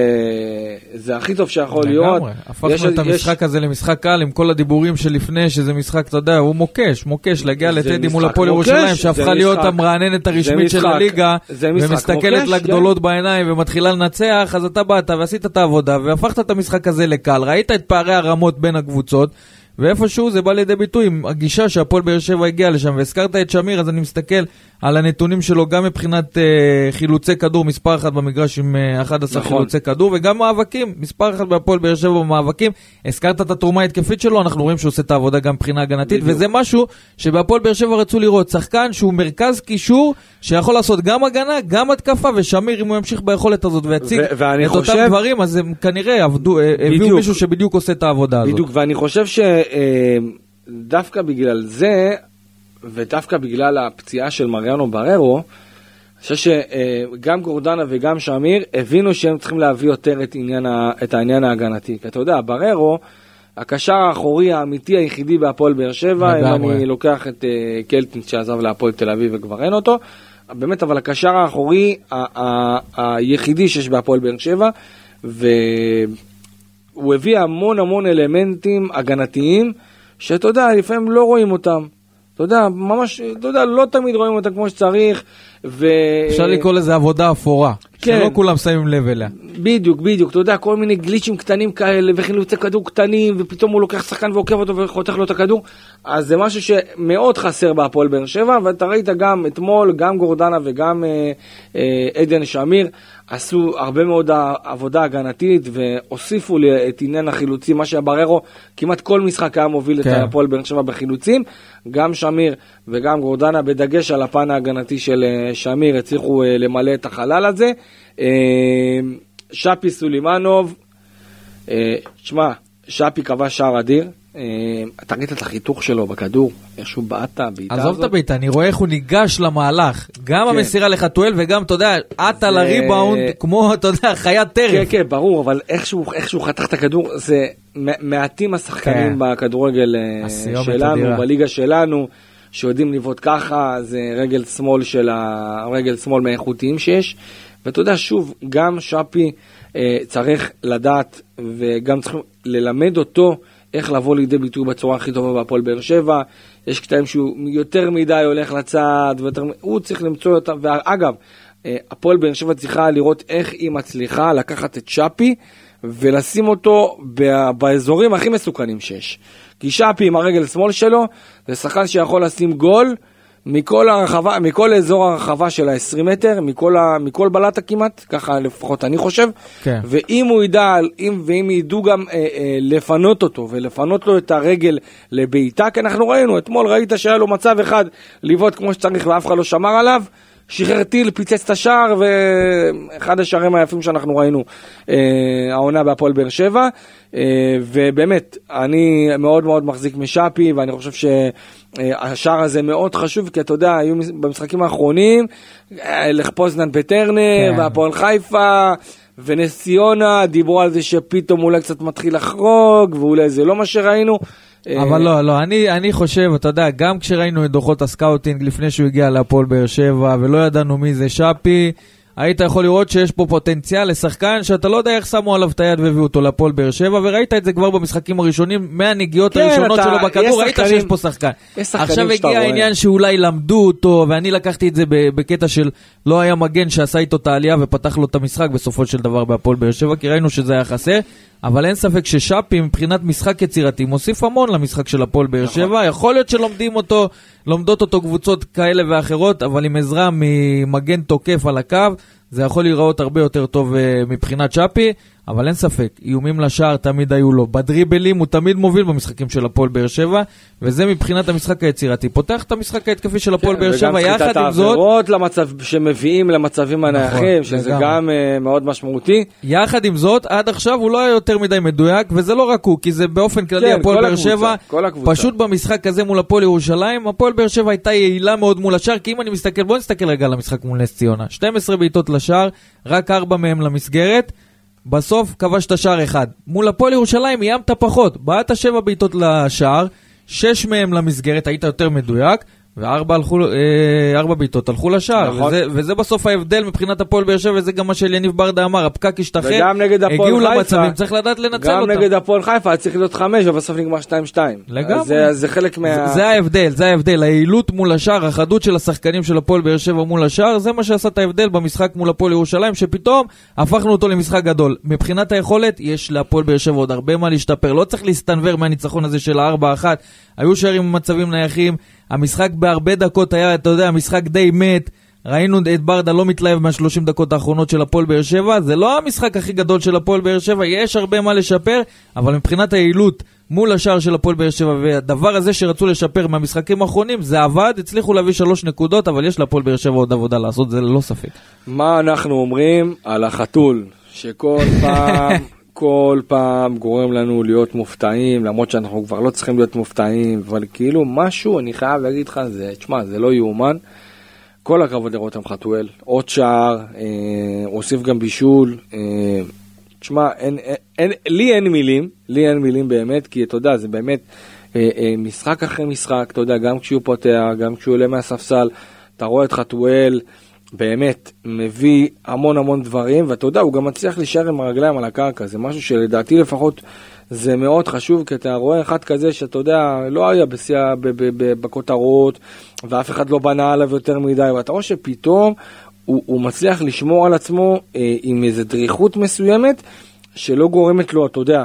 זה הכי טוב שיכול להיות. לגמרי, הפכנו יש- את יש- המשחק הזה למשחק קל עם כל הדיבורים שלפני, שזה משחק, אתה יודע, הוא מוקש, מוקש, להגיע לטדי מול הפועל ירושלים, שהפכה להיות משחק- המרעננת הרשמית של הליגה, ומסתכלת מוקש, לגדולות בעיניים ומתחילה לנצח, אז אתה באת ועשית את העבודה, והפכת את המשחק הזה לקל, ראית את פערי הרמות בין הקבוצות. ואיפשהו זה בא לידי ביטוי עם הגישה שהפועל באר שבע הגיע לשם, והזכרת את שמיר, אז אני מסתכל על הנתונים שלו גם מבחינת אה, חילוצי כדור, מספר אחת במגרש עם אה, 11 נכון. חילוצי כדור, וגם מאבקים, מספר אחת בהפועל באר שבע במאבקים. הזכרת את התרומה ההתקפית שלו, אנחנו רואים שהוא עושה את העבודה גם מבחינה הגנתית, בדיוק. וזה משהו שבהפועל באר שבע רצו לראות, שחקן שהוא מרכז קישור, שיכול לעשות גם הגנה, גם התקפה, ושמיר, אם הוא ימשיך ביכולת הזאת ויציג ו- את חושב- אותם דברים, אז הם כנראה עבדו, אה, הביאו. מישהו שבדיוק עושה את העבודה הזאת. בדיוק, ואני חושב שדווקא בגלל זה, ודווקא בגלל הפציעה של מריאנו בררו, אני חושב שגם גורדנה וגם שמיר הבינו שהם צריכים להביא יותר את, עניין ה, את העניין ההגנתי. כי אתה יודע, בררו, הקשר האחורי האמיתי היחידי בהפועל באר שבע, אם. אני לוקח את אה, קלטינס שעזב להפועל תל אביב וכבר אין אותו, באמת, אבל הקשר האחורי ה- ה- היחידי שיש בהפועל באר שבע, והוא הביא המון המון אלמנטים הגנתיים, שאתה יודע, לפעמים לא רואים אותם. אתה יודע, ממש, אתה יודע, לא תמיד רואים אותם כמו שצריך, ו... אפשר לקרוא לזה עבודה אפורה, כן. שלא כולם שמים לב אליה. בדיוק, בדיוק, אתה יודע, כל מיני גליצ'ים קטנים כאלה, וחילוצי כדור קטנים, ופתאום הוא לוקח שחקן ועוקב אותו וחותך לו את הכדור, אז זה משהו שמאוד חסר בהפועל באר שבע, ואתה ראית גם אתמול, גם גורדנה וגם אה, אה, עדן שמיר, עשו הרבה מאוד עבודה הגנתית, והוסיפו לי את עניין החילוצים, מה שהבררו כמעט כל משחק היה מוביל כן. את הפועל באר שבע בחילוצים, גם שמיר וגם גורדנה, בדגש על הפן ההגנתי של אה, שמיר, הצליחו אה, למלא את החלל הזה. אה, שפי סולימנוב, תשמע, שפי כבש שער אדיר, אתה ראית את החיתוך שלו בכדור, איך שהוא בעט את הבעיטה הזאת? עזוב את הבעיטה, אני רואה איך הוא ניגש למהלך. גם כן. המסירה לחתואל וגם, אתה יודע, עטה לריבאונד, כמו, אתה יודע, חיית כן, טרף. כן, ברור, אבל איכשהו, איכשהו חתך את הכדור, זה מעטים השחקנים כן. בכדורגל אה, שלנו. בליגה שלנו, שיודעים לבעוט ככה, זה רגל שמאל של ה... רגל שמאל מהאיכותיים שיש, ואתה יודע, שוב, גם שפי אה, צריך לדעת, וגם צריכים ללמד אותו איך לבוא לידי ביטוי בצורה הכי טובה בהפועל באר שבע. יש קטעים שהוא יותר מדי הולך לצד, ויותר, הוא צריך למצוא אותם, ואגב, אה, הפועל באר שבע צריכה לראות איך היא מצליחה לקחת את שפי ולשים אותו באזורים הכי מסוכנים שיש. כי שפי עם הרגל שמאל שלו, זה שחקן שיכול לשים גול מכל, הרחבה, מכל אזור הרחבה של ה-20 מטר, מכל, ה, מכל בלטה כמעט, ככה לפחות אני חושב. כן. ואם הוא ידע, אם, ואם ידעו גם אה, אה, לפנות אותו ולפנות לו את הרגל לבעיטה, כי אנחנו ראינו, אתמול ראית שהיה לו מצב אחד לבעוט כמו שצריך ואף אחד לא שמר עליו. שחרר טיל, פיצץ את השער, ואחד השערים היפים שאנחנו ראינו אה, העונה בהפועל באר שבע. אה, ובאמת, אני מאוד מאוד מחזיק משאפי, ואני חושב שהשער הזה מאוד חשוב, כי אתה יודע, היו במשחקים האחרונים, אה, לך פוזנן פטרנר, כן. והפועל חיפה. ונס ציונה, דיברו על זה שפתאום אולי קצת מתחיל לחרוג, ואולי זה לא מה שראינו. אבל לא, לא, אני, אני חושב, אתה יודע, גם כשראינו את דוחות הסקאוטינג לפני שהוא הגיע להפועל באר שבע, ולא ידענו מי זה שפי, היית יכול לראות שיש פה פוטנציאל לשחקן שאתה לא יודע איך שמו עליו את היד והביאו אותו להפועל באר שבע, וראית את זה כבר במשחקים הראשונים, מהנגיעות כן, הראשונות אתה- שלו בכדור, ראית שחקנים- שיש פה שחקן. עכשיו הגיע. העניין שאולי למדו אותו, ואני לקחתי את זה בקטע של לא היה מגן שעשה איתו את העלייה ופתח לו את המשחק בסופו של דבר בהפועל באר שבע, כי ראינו שזה היה חסר, אבל אין ספק ששאפי מבחינת משחק יצירתי מוסיף המון למשחק של הפועל באר נכון. שבע, יכול להיות שלומדים אותו, לומדות אותו קבוצות כאלה ואחרות, אבל עם עזרה ממגן תוקף על הקו, זה יכול להיראות הרבה יותר טוב אה, מבחינת שפי, אבל אין ספק, איומים לשער תמיד היו לו. בדריבלים הוא תמיד מוביל במשחקים של הפועל באר שבע, וזה מבחינת המשחק היצירתי. פותח את המשחק ההתקפי של הפועל באר שבע, כן, וגם יחד סחיטת עם זאת, נכון, העבירות למצב, שמביאים למצבים הנייחים, שזה לגמרי. גם אה, מאוד משמעותי. יחד עם זאת, עד עכשיו הוא לא היה יותר מדי מדויק, וזה לא רק הוא, כי זה באופן כללי כן, הפועל באר שבע. פשוט במשחק הזה מול הפועל ירושלים, הפועל באר שבע הייתה יעילה מאוד מול השער, כי אם אני מסתכל, בוא נסתכל רגע על המשחק מול נס ציונה. 12 בעיטות לשער, רק 4 מהם למסגרת, בסוף כבשת שער אחד. מול הפועל ירושלים איימת פחות, בעטת 7 בעיטות לשער, 6 מהם למסגרת, היית יותר מדויק. וארבע הלכו, אה, ארבע בעיטות הלכו לשער, נכון. וזה, וזה בסוף ההבדל מבחינת הפועל באר שבע, וזה גם מה שאליניב ברדה אמר, הפקק השתחרר, וגם נגד הפועל הגיעו חיפה, למצבים, צריך לדעת לנצל גם אותם. נגד הפועל חיפה היה צריך להיות חמש, ובסוף נגמר 2-2. לגמרי. אז זה- זה חלק מה... זה, זה ההבדל, זה ההבדל, היעילות מול השער, החדות של השחקנים של הפועל באר שבע מול השער, זה מה שעשה את ההבדל במשחק מול הפועל ירושלים, שפתאום הפכנו אותו למשחק גדול. מבחינת היכולת, יש להפועל באר שבע עוד הרבה מה להשתפר, לא צריך להסתנוור מהניצחון הזה של ה-4-1, היו שערים במצבים נייחים, המשחק בהרבה דקות היה, אתה יודע, משחק די מת. ראינו את ברדה לא מתלהב מהשלושים דקות האחרונות של הפועל באר שבע, זה לא המשחק הכי גדול של הפועל באר שבע, יש הרבה מה לשפר, אבל מבחינת היעילות מול השער של הפועל באר שבע, והדבר הזה שרצו לשפר מהמשחקים האחרונים, זה עבד, הצליחו להביא שלוש נקודות, אבל יש להפועל באר שבע עוד עבודה לעשות, זה ללא ספק. מה אנחנו אומרים על החתול, שכל פעם, כל פעם גורם לנו להיות מופתעים, למרות שאנחנו כבר לא צריכים להיות מופתעים, אבל כאילו משהו, אני חייב להגיד לך, זה, תשמע, זה לא יאומן. כל הכבוד לרותם חתואל, עוד שער, אה, הוסיף גם בישול. אה, תשמע, אין, אין, אין, לי אין מילים, לי אין מילים באמת, כי אתה יודע, זה באמת אה, אה, משחק אחרי משחק, אתה יודע, גם כשהוא פותח, גם כשהוא עולה מהספסל, אתה רואה את חתואל, באמת, מביא המון המון דברים, ואתה יודע, הוא גם מצליח להישאר עם הרגליים על הקרקע, זה משהו שלדעתי לפחות זה מאוד חשוב, כי אתה רואה אחד כזה שאתה יודע, לא היה בשיא, בכותרות, ואף אחד לא בנה עליו יותר מדי, ואתה רואה שפתאום הוא, הוא מצליח לשמור על עצמו אה, עם איזו דריכות מסוימת, שלא גורמת לו, אתה יודע,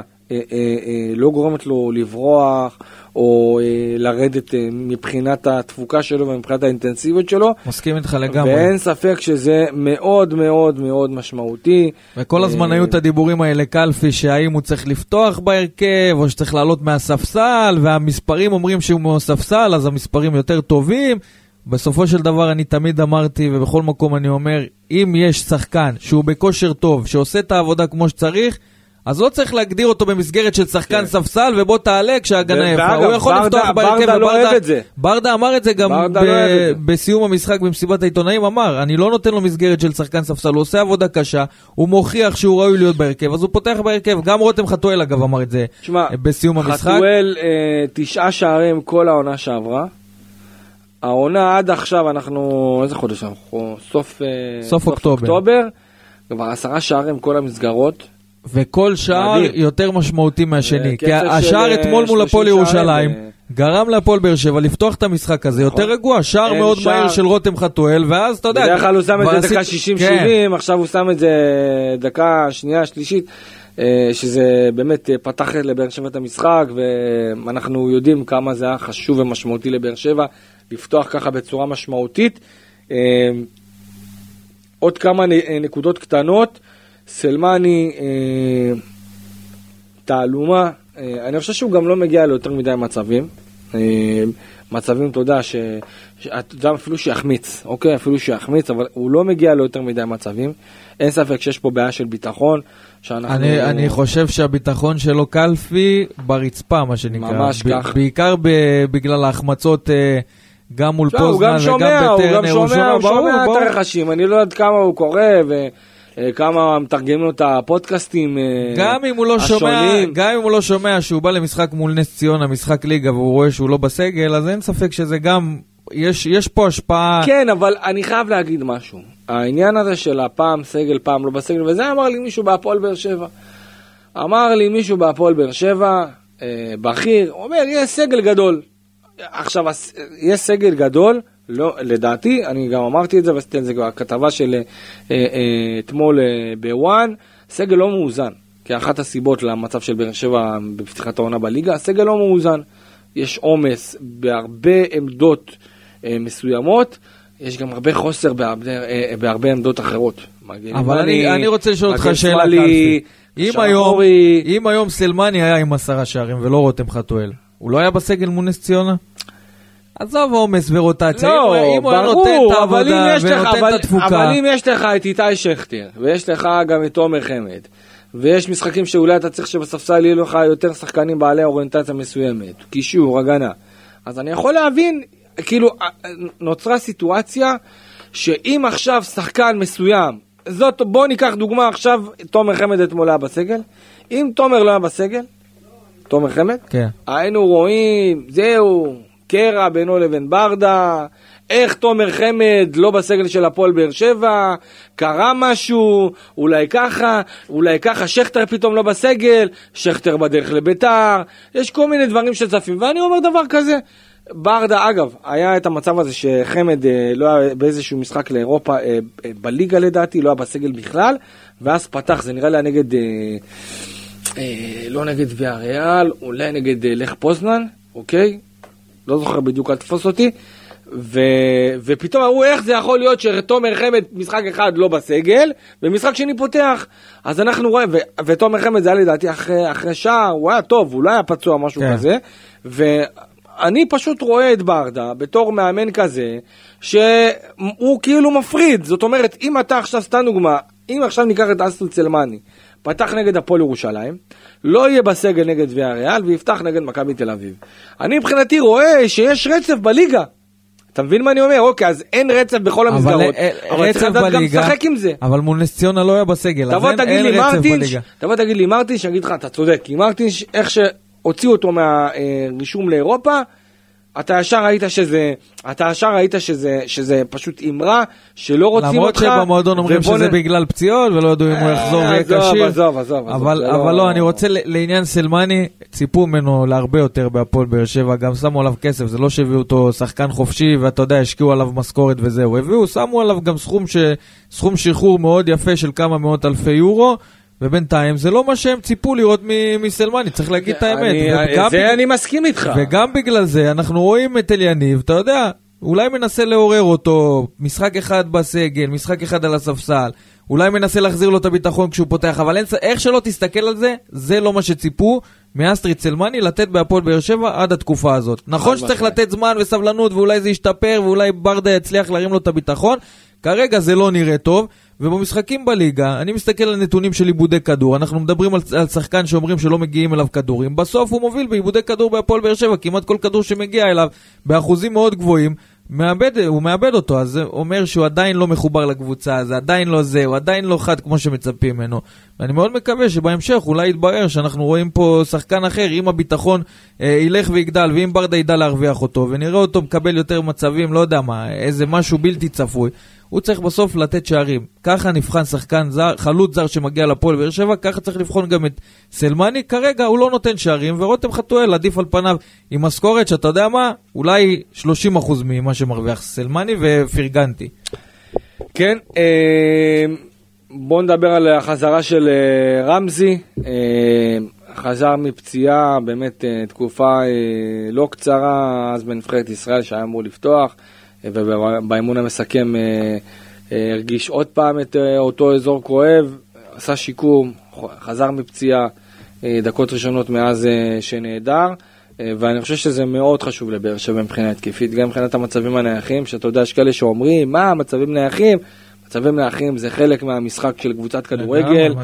לא גורמת לו לברוח, או אה, לרדת אה, מבחינת התפוקה שלו ומבחינת האינטנסיביות שלו. מסכים איתך לגמרי. ואין ספק שזה מאוד מאוד מאוד משמעותי. וכל הזמן אה, היו את הדיבורים האלה, קלפי, שהאם הוא צריך לפתוח בהרכב, או שצריך לעלות מהספסל, והמספרים אומרים שהוא מהספסל, אז המספרים יותר טובים. בסופו של דבר אני תמיד אמרתי, ובכל מקום אני אומר, אם יש שחקן שהוא בכושר טוב, שעושה את העבודה כמו שצריך, אז לא צריך להגדיר אותו במסגרת של שחקן כן. ספסל, ובוא תעלה כשההגנה יפה. הוא יכול ברדה- לפתוח בהרכב, ברדה לא וברדה- אוהב את זה. ברדה אמר את זה גם ברדה ב- לא. בסיום המשחק במסיבת העיתונאים, אמר, אני לא נותן לו מסגרת של שחקן ספסל, הוא עושה עבודה קשה, הוא מוכיח שהוא ראוי להיות בהרכב, אז הוא פותח בהרכב. גם רותם חתואל אגב אמר את זה תשמע, בסיום המשחק. חתואל אה, תשעה שערים כל העונה שעברה. העונה עד עכשיו אנחנו, איזה חודש אנחנו? סוף, אה, סוף אוקטובר. אוקטובר. כבר עשרה שערים כל המסגרות. וכל שער מדהים. יותר משמעותי מהשני. כי קצב השער של, אתמול אה, מול 30 הפועל ירושלים אה. גרם להפועל באר שבע לפתוח את המשחק הזה נכון. יותר רגוע. שער מאוד שער. מהיר של רותם חתואל, ואז אתה יודע... בדרך כלל הוא שם את זה דקה עשית- כן. 60-70, עכשיו הוא שם את זה דקה שנייה, שלישית, אה, שזה באמת אה, פתח לבאר שבע את המשחק, ואנחנו יודעים כמה זה היה חשוב ומשמעותי לבאר שבע, לפתוח ככה בצורה משמעותית. אה, עוד כמה אה, נקודות קטנות, סלמני, אה, תעלומה, אה, אני חושב שהוא גם לא מגיע ליותר מדי מצבים. אה, מצבים, אתה יודע, ש... אתה יודע, אפילו שיחמיץ, אוקיי? אפילו שיחמיץ, אבל הוא לא מגיע ליותר מדי מצבים. אין ספק שיש פה בעיה של ביטחון, שאנחנו... אני, אני חושב שהביטחון שלו קלפי ברצפה, מה שנקרא. ממש כך. בעיקר ב- בגלל ההחמצות גם מול הוא פוזנן גם שומע, וגם הוא בטרנר. גם שומע, הוא שומע ברור. את הרכשים, אני לא יודע כמה הוא קורא וכמה מתרגמים לו את הפודקאסטים אה, גם אם הוא לא שומע, השונים. גם אם הוא לא שומע שהוא בא למשחק מול נס ציונה, משחק ליגה, והוא רואה שהוא לא בסגל, אז אין ספק שזה גם, יש, יש פה השפעה. כן, אבל אני חייב להגיד משהו. העניין הזה של הפעם סגל, פעם לא בסגל, וזה אמר לי מישהו בהפועל באר שבע. אמר לי מישהו בהפועל באר שבע, אה, בכיר, אומר, יש סגל גדול. עכשיו, יש סגל גדול, לא, לדעתי, אני גם אמרתי את זה, ועשיתי על זה כבר כתבה של אה, אה, אתמול אה, בוואן, סגל לא מאוזן. כי אחת הסיבות למצב של באר שבע בפתיחת העונה בליגה, הסגל לא מאוזן. יש עומס בהרבה עמדות אה, מסוימות, יש גם הרבה חוסר בהרבה, אה, בהרבה עמדות אחרות. אבל אני, אני רוצה לשאול אותך שאלה, קלפי. אם היום, אחורי. אם היום סלמני היה עם עשרה שערים ולא רותם חתואל, הוא לא היה בסגל מול נס ציונה? עזוב עומס ורוטציה, לא, אם, אם הוא היה נותן את העבודה יש לך, ונותן אבל, את התפוקה, אבל אם יש לך את איתי שכטר, ויש לך גם את תומר חמד, ויש משחקים שאולי אתה צריך שבספסל יהיו לך יותר שחקנים בעלי אוריינטציה מסוימת, קישור, הגנה, אז אני יכול להבין, כאילו, נוצרה סיטואציה שאם עכשיו שחקן מסוים, זאת, בוא ניקח דוגמה עכשיו, תומר חמד אתמול היה בסגל, אם תומר לא היה בסגל, תומר חמד, כן. היינו רואים, זהו, קרע בינו לבין ברדה, איך תומר חמד לא בסגל של הפועל באר שבע, קרה משהו, אולי ככה, אולי ככה, שכטר פתאום לא בסגל, שכטר בדרך לביתר, יש כל מיני דברים שצפים, ואני אומר דבר כזה. ברדה, אגב, היה את המצב הזה שחמד אה, לא היה באיזשהו משחק לאירופה, אה, אה, בליגה לדעתי, לא היה בסגל בכלל, ואז פתח, זה נראה לי נגד, אה, אה, לא נגד ויה ריאל, אולי נגד אה, לך פוזנן, אוקיי? לא זוכר בדיוק, אל תתפוס אותי. ו... ופתאום אמרו איך זה יכול להיות שתומר חמד משחק אחד לא בסגל ומשחק שני פותח אז אנחנו רואים ו... ותומר חמד זה היה לדעתי אחרי, אחרי שעה הוא היה טוב הוא לא היה פצוע משהו כן. כזה ואני פשוט רואה את ברדה בתור מאמן כזה שהוא כאילו מפריד זאת אומרת אם אתה עכשיו סתם דוגמה אם עכשיו ניקח את אסטרי צלמני פתח נגד הפועל ירושלים, לא יהיה בסגל נגד ויה ריאל ויפתח נגד מכבי תל אביב. אני מבחינתי רואה שיש רצף בליגה. אתה מבין מה אני אומר? אוקיי, אז אין רצף בכל המסגרות, אה, אה, אבל צריך לדעת גם לשחק עם זה. אבל מול נס ציונה לא היה בסגל, אז אין, אין רצף מרטינש, בליגה. תבוא תגיד לי מרטינש, אני אגיד לך, אתה צודק, כי מרטינש, איך שהוציאו אותו מהרישום לאירופה, אתה ישר ראית שזה, אתה ישר ראית שזה, שזה פשוט אמרה, שלא רוצים למרות אותך. שבמועדון אומרים שזה נ- בגלל פציעות ולא ידעו אם הוא יחזור אה, ויהיה עזוב, כשיר. עזוב, עזוב, עזוב, אבל, זה אבל לא- לא, אני רוצה לעניין סלמני, ציפו ממנו להרבה יותר בהפועל באר שבע, גם שמו עליו כסף, זה לא שהביאו אותו שחקן חופשי ואתה יודע, השקיעו עליו משכורת וזהו, הביאו, שמו עליו גם סכום, ש... סכום שחרור מאוד יפה של כמה מאות אלפי יורו. ובינתיים זה לא מה שהם ציפו לראות מסלמאני, צריך להגיד את האמת. אני- זה בג- אני מסכים איתך. וגם בגלל זה אנחנו רואים את אליניב, אתה יודע, אולי מנסה לעורר אותו, משחק אחד בסגל, משחק אחד על הספסל, אולי מנסה להחזיר לו את הביטחון כשהוא פותח, אבל אין, איך שלא תסתכל על זה, זה לא מה שציפו מאסטריט סלמאני לתת בהפועל באר שבע עד התקופה הזאת. נכון שצריך. לתת זמן וסבלנות ואולי זה ישתפר ואולי ברדה יצליח להרים לו את הביטחון, כרגע זה לא נראה טוב. ובמשחקים בליגה, אני מסתכל על נתונים של עיבודי כדור, אנחנו מדברים על, על שחקן שאומרים שלא מגיעים אליו כדורים, בסוף הוא מוביל בעיבודי כדור בהפועל באר שבע, כמעט כל כדור שמגיע אליו, באחוזים מאוד גבוהים, מאבד, הוא מאבד אותו, אז זה אומר שהוא עדיין לא מחובר לקבוצה, זה עדיין לא זה, הוא עדיין לא חד כמו שמצפים ממנו. ואני מאוד מקווה שבהמשך אולי יתברר שאנחנו רואים פה שחקן אחר, אם הביטחון אה, ילך ויגדל, ואם ברדה ידע להרוויח אותו, ונראה אותו מקבל יותר מצבים, לא יודע מה, איזה משהו בלתי צפוי. הוא צריך בסוף לתת שערים. ככה נבחן שחקן זר, חלוץ זר שמגיע לפועל באר שבע, ככה צריך לבחון גם את סלמני. כרגע הוא לא נותן שערים, ורותם חתואל עדיף על פניו עם משכורת שאתה יודע מה, אולי 30% ממה שמרוויח סלמני, ופרגנתי. כן, אה, בואו נדבר על החזרה של אה, רמזי. אה, חזר מפציעה, באמת אה, תקופה אה, לא קצרה, אז בנבחרת ישראל שהיה אמור לפתוח, ובאימון המסכם אה, אה, הרגיש עוד פעם את אה, אותו אזור כואב, עשה שיקום, חזר מפציעה, דקות ראשונות מאז שנעדר. ואני חושב שזה מאוד חשוב לבאר שבע מבחינה התקפית, גם מבחינת המצבים הנייחים, שאתה יודע, יש כאלה שאומרים, מה, מצבים נייחים? מצבים נייחים זה חלק מהמשחק של קבוצת כדורגל.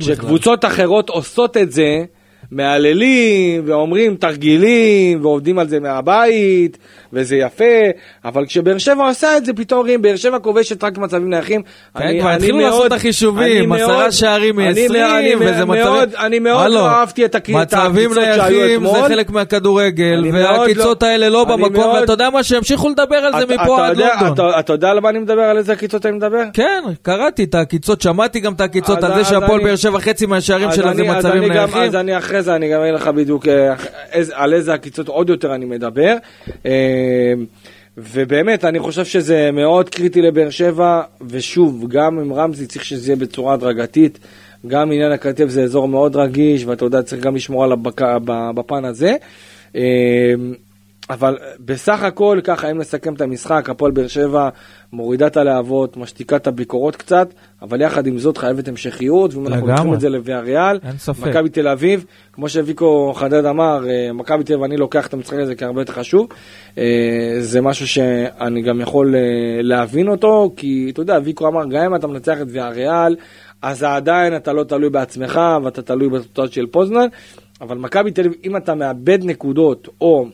כשקבוצות אחרות עושות את זה, מהללים ואומרים תרגילים ועובדים על זה מהבית וזה יפה, אבל כשבאר שבע עושה את זה פתאום אומרים באר שבע כובשת רק מצבים נייחים. כן, כבר התחילו לעשות את החישובים, עשרה שערים אני מ-20, מאוד- וזה מצבים... אני מאוד לא אהבתי את הקי- את מצבים הקפיצות שהיו נייחים זה אתמול. חלק מהכדורגל, והקיצות לא- האלה לא במקום, ואתה יודע מה, שימשיכו לדבר על זה מפה עד לונדון. אתה- יודע על מה אני מדבר? על איזה עקיצות אני מדבר? כן, קראתי את העקיצות, שמעתי גם את העקיצות אז- על זה שהפועל באר שבע חצי מהשערים שלה זה מצבים נייחים. אז אני אחרי זה, אני גם אגיד לך בדיוק אה, על איזה עקיצות עוד יותר אני מדבר. אה, ובאמת, אני חושב שזה מאוד קריטי לבאר שבע, ושוב, גם עם רמזי צריך שזה יהיה בצורה הדרגתית. גם עניין הכתף זה אזור מאוד רגיש, ואתה יודע, צריך גם לשמור עליו בפן הזה. אה, אבל בסך הכל, ככה, אם נסכם את המשחק, הפועל באר שבע מורידה את הלהבות, משתיקה את הביקורות קצת, אבל יחד עם זאת חייבת המשכיות, ואם אנחנו. לוקחים את זה לוויאריאל. מכבי תל אביב, כמו שוויקו חדד אמר, אה, מכבי תל אביב, אני לוקח את המשחק הזה כהרבה יותר חשוב. אה, זה משהו שאני גם יכול אה, להבין אותו, כי אתה יודע, ויקו אמר, גם אם אתה מנצח את ויאריאל, אז עדיין אתה לא תלוי בעצמך, ואתה תלוי בתוצאות של פוזנן. אבל מכבי תל אביב, אם אתה מאבד נקודות, או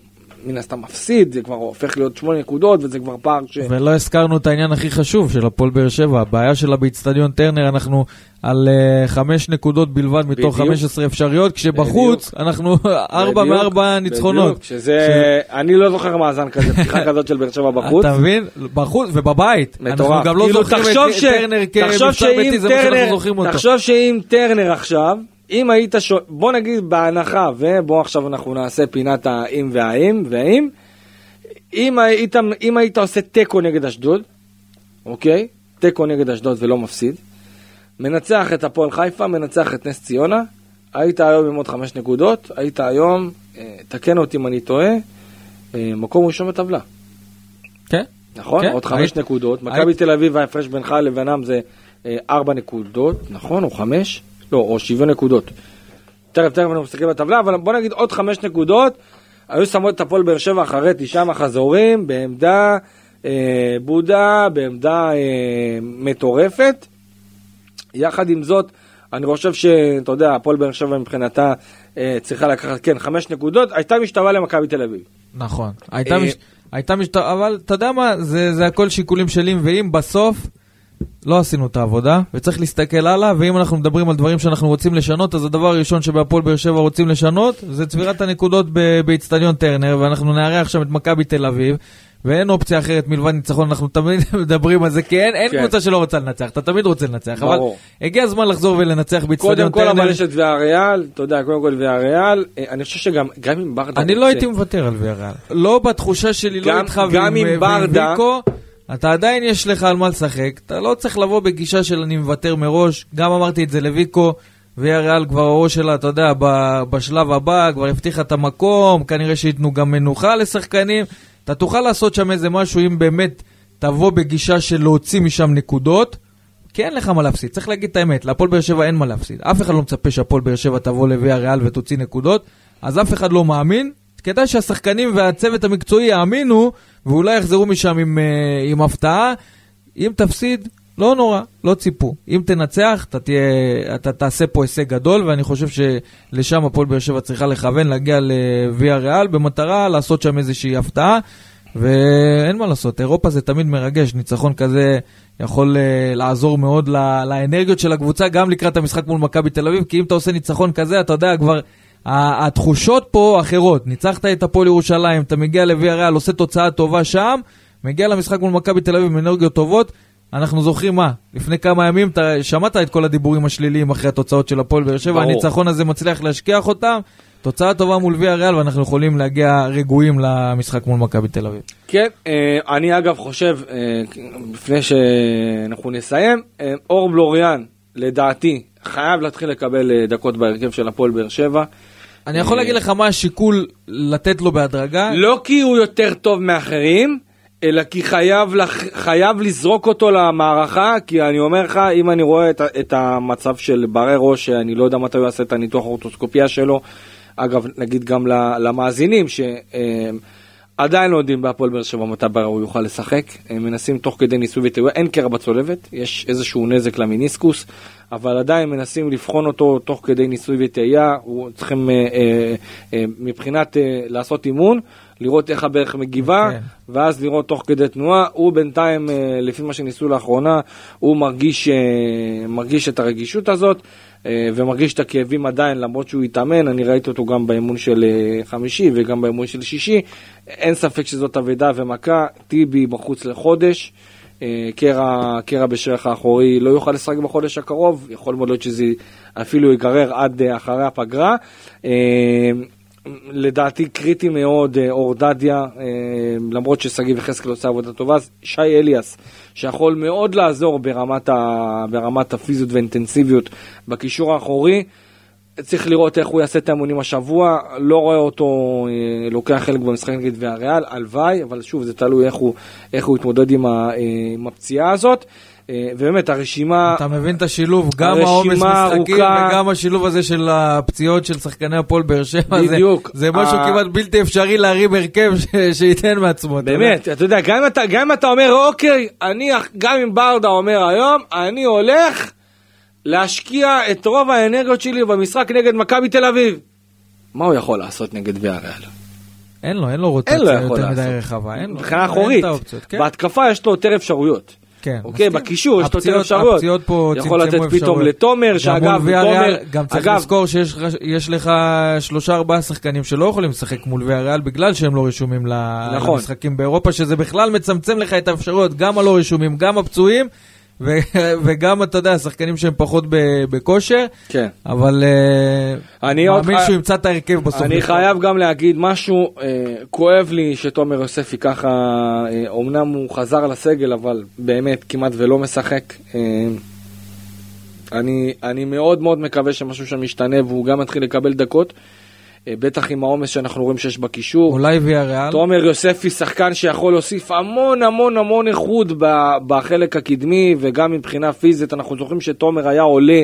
מן הסתם מפסיד, זה כבר הופך להיות שמונה נקודות, וזה כבר פער ש... ולא הזכרנו את העניין הכי חשוב של הפועל באר שבע, הבעיה שלה באיצטדיון טרנר, אנחנו על חמש נקודות בלבד מתוך בדיוק. 15 אפשריות, כשבחוץ אנחנו ארבע בדיוק, מארבע ניצחונות. בדיוק, שזה, אני לא זוכר מאזן כזה, פתיחה כזאת של באר שבע בחוץ. אתה מבין? בחוץ ובבית. אנחנו מטורף. גם לא כאילו, זוכרים את ש- טרנר שאם ביתי, זה מה שאנחנו זוכרים אותו. תחשוב שאם טרנר עכשיו, אם היית, שו- בוא נגיד בהנחה, ובוא עכשיו אנחנו נעשה פינת האם והאם והאם, אם היית, אם היית עושה תיקו נגד אשדוד, אוקיי? תיקו נגד אשדוד ולא מפסיד, מנצח את הפועל חיפה, מנצח את נס ציונה, היית היום עם עוד חמש נקודות, היית היום, אה, תקן אותי אם אני טועה, אה, מקום ראשון בטבלה. כן. נכון? כן, עוד חמש היית- נקודות. מכבי היית- תל אביב, ההפרש בינך לבינם זה אה, ארבע נקודות, נכון? או חמש? לא, או שוויון נקודות. תכף, תכף אנחנו מסתכלים בטבלה, אבל בוא נגיד עוד חמש נקודות. היו שמות את הפועל באר שבע אחרי תשעה מחזורים, בעמדה אה, בודה, בעמדה אה, מטורפת. יחד עם זאת, אני חושב שאתה יודע, הפועל באר שבע מבחינתה אה, צריכה לקחת, כן, חמש נקודות, הייתה משתווה למכבי תל אביב. נכון. הייתה אה, מש... הייתה משת... אבל אתה יודע מה, זה, זה הכל שיקולים שלי, ואם בסוף לא עשינו את העבודה, וצריך להסתכל הלאה, ואם אנחנו מדברים על דברים שאנחנו רוצים לשנות, אז הדבר הראשון שבהפועל באר שבע רוצים לשנות, זה צבירת הנקודות באיצטדיון טרנר, ואנחנו נארח שם את מכבי תל אביב. ואין אופציה אחרת מלבד ניצחון, אנחנו תמיד מדברים על זה, כי אין, אין כן. קבוצה שלא רוצה לנצח, אתה תמיד רוצה לנצח, אבל ברור. הגיע הזמן לחזור ולנצח באיצטדיון קודם כל טרנר. אבל יש את ויאריאל, אתה יודע, קודם כל ויאריאל, אה, אני חושב שגם גם אם ברדה אני לא רוצה- הייתי מוותר על ויאריאל. לא בתחושה שלי, לא גם- איתך גם ועם עם ברדה- ויקו, אתה עדיין יש לך על מה לשחק. אתה לא צריך לבוא בגישה של אני מוותר מראש. גם אמרתי את זה לוויקו, ויאריאל כבר הראש שלה, אתה יודע, בשלב הבא, כבר הבטיחה את המקום, כנראה שייתנו גם מנוחה לשחקנים. אתה תוכל לעשות שם איזה משהו אם באמת תבוא בגישה של להוציא משם נקודות. כי אין לך מה להפסיד, צריך להגיד את האמת, להפועל באר שבע אין מה להפסיד. אף אחד לא מצפה שהפועל באר שבע תבוא לוויה ריאל ותוציא נקודות, אז אף אחד לא מאמין. כדאי שהשחקנים והצוות המקצועי יאמינו, ואולי יחזרו משם עם, אה, עם הפתעה. אם תפסיד, לא נורא, לא ציפו. אם תנצח, אתה, תהיה, אתה תעשה פה הישג גדול, ואני חושב שלשם הפועל באר שבע צריכה לכוון, להגיע לוויה ריאל, במטרה לעשות שם איזושהי הפתעה. ואין מה לעשות, אירופה זה תמיד מרגש, ניצחון כזה יכול uh, לעזור מאוד לאנרגיות של הקבוצה, גם לקראת המשחק מול מכבי תל אביב, כי אם אתה עושה ניצחון כזה, אתה יודע, כבר התחושות פה אחרות. ניצחת את הפועל ירושלים, אתה מגיע לוויה ריאל, עושה תוצאה טובה שם, מגיע למשחק מול מכבי תל אביב עם אנרגיות טובות, אנחנו זוכרים מה, לפני כמה ימים אתה שמעת את כל הדיבורים השליליים אחרי התוצאות של הפועל באר שבע. הניצחון הזה מצליח להשכיח אותם, תוצאה טובה מול ויה ריאל ואנחנו יכולים להגיע רגועים למשחק מול מכבי תל אביב. כן, אה, אני אגב חושב, אה, לפני שאנחנו נסיים, אה, אור בלוריאן, לדעתי, חייב להתחיל לקבל דקות בהרכב של הפועל באר שבע. אני יכול להגיד לך מה השיקול לתת לו בהדרגה, לא כי הוא יותר טוב מאחרים, אלא כי חייב, לח... חייב לזרוק אותו למערכה, כי אני אומר לך, אם אני רואה את, את המצב של בררו, שאני לא יודע מתי הוא יעשה את הניתוח האורטוסקופיה שלו, אגב, נגיד גם למאזינים, שעדיין לא יודעים בהפועל באר שבע מתי בררו יוכל לשחק, הם מנסים תוך כדי ניסוי וטעויה, אין קרע בצולבת, יש איזשהו נזק למיניסקוס, אבל עדיין מנסים לבחון אותו תוך כדי ניסוי וטעייה, הוא- צריכים אה, אה, אה, מבחינת אה, לעשות אימון, לראות איך הברך מגיבה, כן. ואז לראות תוך כדי תנועה. הוא בינתיים, אה, לפי מה שניסו לאחרונה, הוא מרגיש, אה, מרגיש את הרגישות הזאת, ומרגיש את הכאבים עדיין, למרות שהוא התאמן. אני ראיתי אותו גם באימון של אה, חמישי וגם באימון של שישי. אין ספק שזאת אבדה ומכה. טיבי בחוץ לחודש. אה, קרע, קרע בשרך האחורי לא יוכל לשחק בחודש הקרוב, יכול מאוד להיות שזה אפילו ייגרר עד אה, אחרי הפגרה. לדעתי קריטי מאוד אה, אור דדיה, אה, למרות ששגיב יחזקאל עושה עבודה טובה, שי אליאס, שיכול מאוד לעזור ברמת, ה, ברמת הפיזיות והאינטנסיביות בקישור האחורי. צריך לראות איך הוא יעשה את האמונים השבוע, לא רואה אותו אה, לוקח חלק במשחק נגד והריאל, הלוואי, אבל שוב זה תלוי איך הוא, איך הוא יתמודד עם, ה, עם הפציעה הזאת. אה, ובאמת הרשימה, אתה מבין את השילוב, גם העומס משחקים ארוכה. וגם השילוב הזה של הפציעות של שחקני הפועל באר שבע, זה- בדיוק. זה משהו ה- כמעט בלתי אפשרי להרים הרכב ש- שייתן מעצמו. באמת, אתה יודע, גם אם אתה, גם אתה אומר, אוקיי, אני, גם אם ברדה אומר היום, אני הולך להשקיע את רוב האנרגיות שלי במשחק נגד מכבי תל אביב. מה הוא יכול לעשות נגד ויאריאל? אין לו, אין לו רוטציה יותר מדי. רחבה, אין לו. מבחינה אין אחורית, כן. בהתקפה יש לו יותר אפשרויות. כן, אוקיי, מסכים. בקישור יש הפציעות- אפשרויות. הפציעות פה יכול צמצמו לתת פתאום אפשרויות. לתומר, שאגב, תומר- גם צריך אגב- לזכור שיש לך- שלושה ארבעה שחקנים שלא יכולים לשחק מול ויאריאל בגלל שהם לא רשומים נכון. למשחקים באירופה, שזה בכלל מצמצם לך את האפשרויות, גם הלא רשומים, גם הפצועים, וגם, אתה יודע, השחקנים שהם פחות בכושר, כן. אבל אה, אני עוד מאמין ח- שהוא ימצא את ההרכב בסוף. אני חייב גם להגיד משהו, אה, כואב לי שתומר יוספי ככה, אה, אומנם הוא חזר לסגל, אבל באמת כמעט ולא משחק. אני, אני מאוד מאוד מקווה שמשהו שם ישתנה והוא גם יתחיל לקבל דקות, בטח עם העומס שאנחנו רואים שיש בקישור. אולי ויאריאל. תומר יוספי שחקן שיכול להוסיף המון המון המון איכות בחלק הקדמי וגם מבחינה פיזית אנחנו זוכרים שתומר היה עולה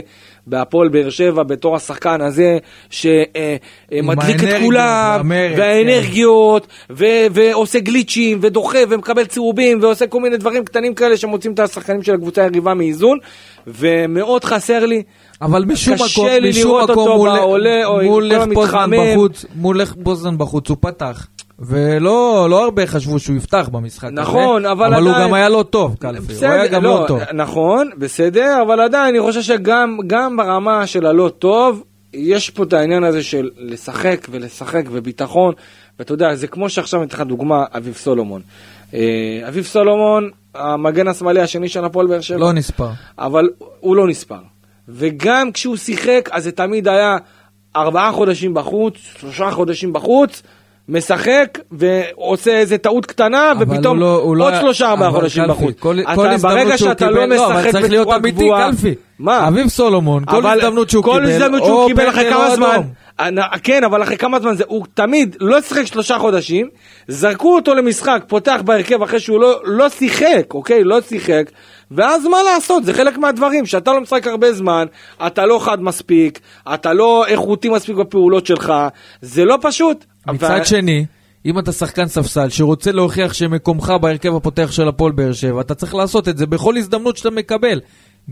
בהפועל באר שבע בתור השחקן הזה שמדליק את כולם והמרץ, כן. והאנרגיות ו- ועושה גליצ'ים ודוחף ומקבל צהובים ועושה כל מיני דברים קטנים כאלה שמוצאים את השחקנים של הקבוצה היריבה מאיזון ומאוד חסר לי אבל משום מקום, משום מקום מול, לך פוזנן. בחוץ, לך פוזנן בחוץ הוא פתח. ולא לא הרבה חשבו שהוא יפתח במשחק נכון, הזה, אבל אבל הוא עדיין- גם היה לא טוב, קלפי, הוא היה גם לא טוב. נכון, בסדר, אבל עדיין אני חושב שגם גם ברמה של הלא טוב, יש פה את העניין הזה של לשחק ולשחק וביטחון, ואתה יודע, זה כמו שעכשיו אתן לך דוגמה, אביב סולומון. אה, אביב סולומון, המגן השמאלי השני של הפועל באר שבע, לא נספר. אבל הוא לא נספר. וגם כשהוא שיחק, אז זה תמיד היה ארבעה חודשים בחוץ, שלושה חודשים בחוץ, משחק ועושה איזה טעות קטנה, ופתאום לא- לא עוד היה- שלושה ארבעה חודשים בחוץ. כל- אתה- כל ברגע שאתה לא אבל משחק צריך להיות בצורה אמיתי, גבוהה... קלפי. מה? אביב סולומון, כל אבל הזדמנות שהוא כל קיבל, הזדמנות שהוא קיבל אחרי כמה זמן. אנ- כן, אבל אחרי כמה זמן זה, הוא תמיד לא שיחק שלושה חודשים, זרקו אותו למשחק, פותח בהרכב אחרי שהוא לא, לא שיחק, אוקיי? לא שיחק, ואז מה לעשות? זה חלק מהדברים, שאתה לא משחק הרבה זמן, אתה לא חד מספיק, אתה לא איכותי מספיק בפעולות שלך, זה לא פשוט. מצד ו- שני, אם אתה שחקן ספסל שרוצה להוכיח שמקומך בהרכב הפותח של הפועל באר שבע, אתה צריך לעשות את זה בכל הזדמנות שאתה מקבל.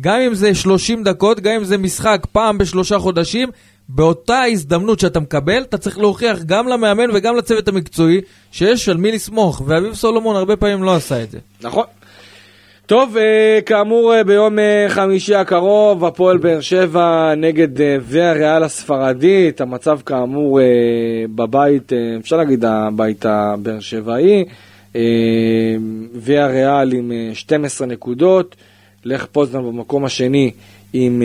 גם אם זה 30 דקות, גם אם זה משחק פעם בשלושה חודשים, באותה הזדמנות שאתה מקבל, אתה צריך להוכיח גם למאמן וגם לצוות המקצועי שיש על מי לסמוך, ואביב סולומון הרבה פעמים לא עשה את זה. נכון. טוב, אה, כאמור אה, ביום אה, חמישי הקרוב, הפועל באר שבע נגד והריאל הספרדית, המצב כאמור בבית, אפשר להגיד הבית הבאר שבעי. ויה ריאל עם 12 נקודות, לך פוזנן במקום השני עם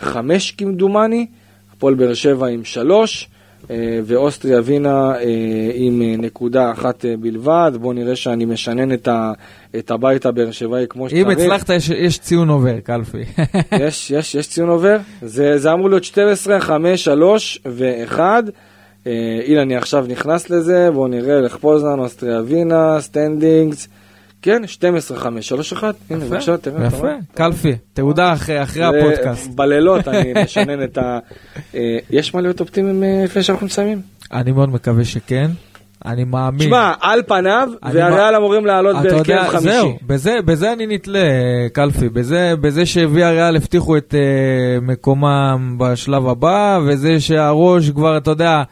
5 כמדומני, הפועל באר שבע עם 3. ואוסטריה ווינה עם נקודה אחת בלבד. בואו נראה שאני משנן את, ה, את הבית הבאר שבעי כמו שצריך. אם הצלחת, יש, יש ציון עובר, קלפי. יש, יש, יש ציון עובר. זה, זה אמור להיות 12, 5, 3 ו-1. אילן, אני עכשיו נכנס לזה, בואו נראה, לך פוזנן, אוסטריה ווינה, standings. כן, 12, 5, 3, 1, הנה בבקשה, תראה. יפה, קלפי, תעודה אחרי הפודקאסט. בלילות אני משנן את ה... אה, יש מה להיות אופטימיים אה, לפני שאנחנו מסיימים? אני מאוד מקווה שכן. אני מאמין. שמע, על פניו, ויאריאל אמורים לעלות בהרכב חמישי. זהו, בזה, בזה אני נתלה, קלפי. בזה, בזה שוויאריאל הבטיחו את אה, מקומם בשלב הבא, וזה שהראש כבר, אתה יודע,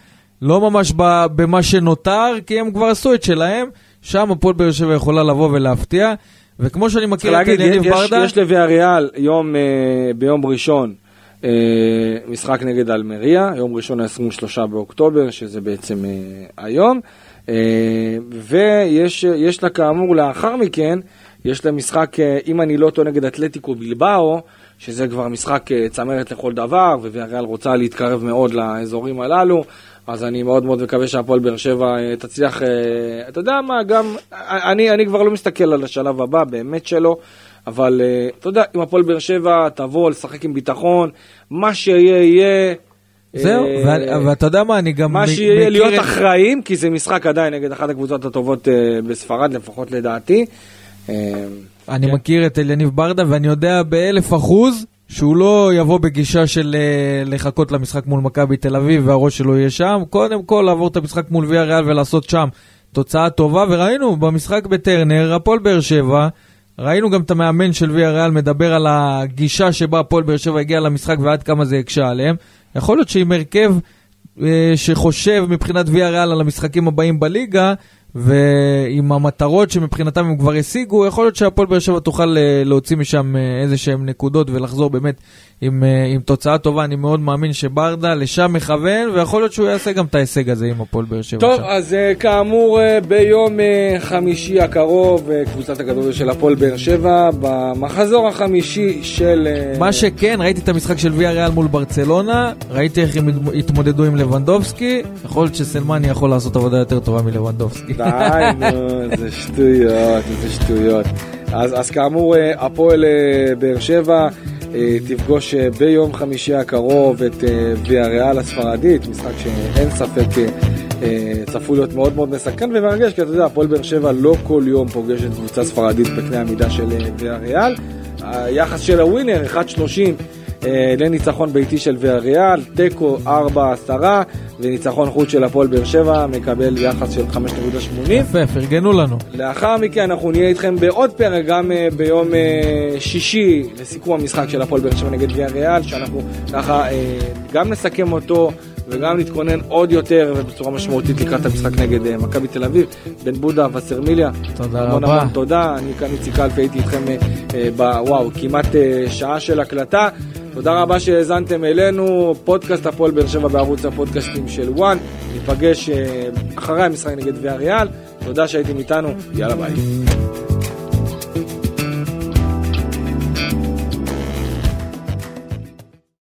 לא ממש במה שנותר, כי הם כבר עשו את שלהם. שם הפועל באר שבע יכולה לבוא ולהפתיע. וכמו שאני מכיר את יניב ברדה... יש לוויאריאל יום, uh, ביום ראשון uh, משחק נגד אלמריה, יום ראשון ה-23 באוקטובר, שזה בעצם uh, היום. ויש לה כאמור לאחר מכן, יש לה משחק, אם אני לא טועה, נגד אתלטיקו בלבאו, שזה כבר משחק צמרת לכל דבר, וויאריאל רוצה להתקרב מאוד לאזורים הללו. אז אני מאוד מאוד מקווה שהפועל באר שבע אה, תצליח, אה, אתה יודע מה, גם, אני, אני כבר לא מסתכל על השלב הבא, באמת שלא, אבל אה, אתה יודע, אם הפועל באר שבע תבוא לשחק עם ביטחון, מה שיהיה יהיה. זהו, ואתה יודע מה, אני גם מה שיהיה להיות אחראים, כי זה משחק עדיין נגד אחת הקבוצות הטובות בספרד, לפחות לדעתי. אני כן. מכיר את אליניב ברדה, ואני יודע באלף אחוז שהוא לא יבוא בגישה של uh, לחכות למשחק מול מכבי תל אביב והראש שלו יהיה שם, קודם כל לעבור את המשחק מול ויה ריאל ולעשות שם תוצאה טובה, וראינו במשחק בטרנר, הפועל באר שבע, ראינו גם את המאמן של ויה ריאל מדבר על הגישה שבה הפועל באר שבע הגיע למשחק ועד כמה זה הקשה עליהם. יכול להיות שעם הרכב uh, שחושב מבחינת ויה ריאל על המשחקים הבאים בליגה, ועם המטרות שמבחינתם הם כבר השיגו, יכול להיות שהפועל באר שבע תוכל אה, להוציא משם אה, איזה שהם נקודות ולחזור באמת עם, אה, עם תוצאה טובה. אני מאוד מאמין שברדה לשם מכוון, ויכול להיות שהוא יעשה גם את ההישג הזה עם הפועל באר שבע. טוב, שם. אז כאמור ביום חמישי הקרוב, קבוצת הכדורגל של הפועל באר שבע, במחזור החמישי של... מה שכן, ראיתי את המשחק של ויה ריאל מול ברצלונה, ראיתי איך הם התמודדו עם לבנדובסקי, יכול להיות שסלמני יכול לעשות עבודה יותר טובה מלבנדובסקי. די, נו, איזה שטויות, איזה שטויות. אז, אז כאמור, אה, הפועל אה, באר שבע אה, תפגוש ביום חמישי הקרוב את ויה ריאל הספרדית, משחק שאין ספק צפוי להיות מאוד מאוד מסכן ומרגש, כי אתה יודע, הפועל באר שבע לא כל יום פוגשת קבוצה ספרדית בקנה המידה של ויה ריאל. היחס של הווינר, 1.30 אה, לניצחון ביתי של ויאריאל, תיקו 4-10 וניצחון חוץ של הפועל באר שבע מקבל יחס של 5.80. יפה, פרגנו לנו. לאחר מכן אנחנו נהיה איתכם בעוד פרק גם uh, ביום uh, שישי לסיכום המשחק של הפועל באר שבע נגד ויאריאל, שאנחנו ככה גם נסכם אותו. וגם להתכונן עוד יותר ובצורה משמעותית לקראת המשחק נגד מכבי תל אביב, בן בודה וסרמיליה. תודה המון רבה. המון תודה, אני כאן איציק אלפי, הייתי איתכם בוואו, כמעט שעה של הקלטה. תודה רבה שהאזנתם אלינו, פודקאסט הפועל באר שבע בערוץ הפודקאסטים של וואן. ניפגש uh, אחרי המשחק נגד ויה ריאל. תודה שהייתם איתנו, יאללה ביי.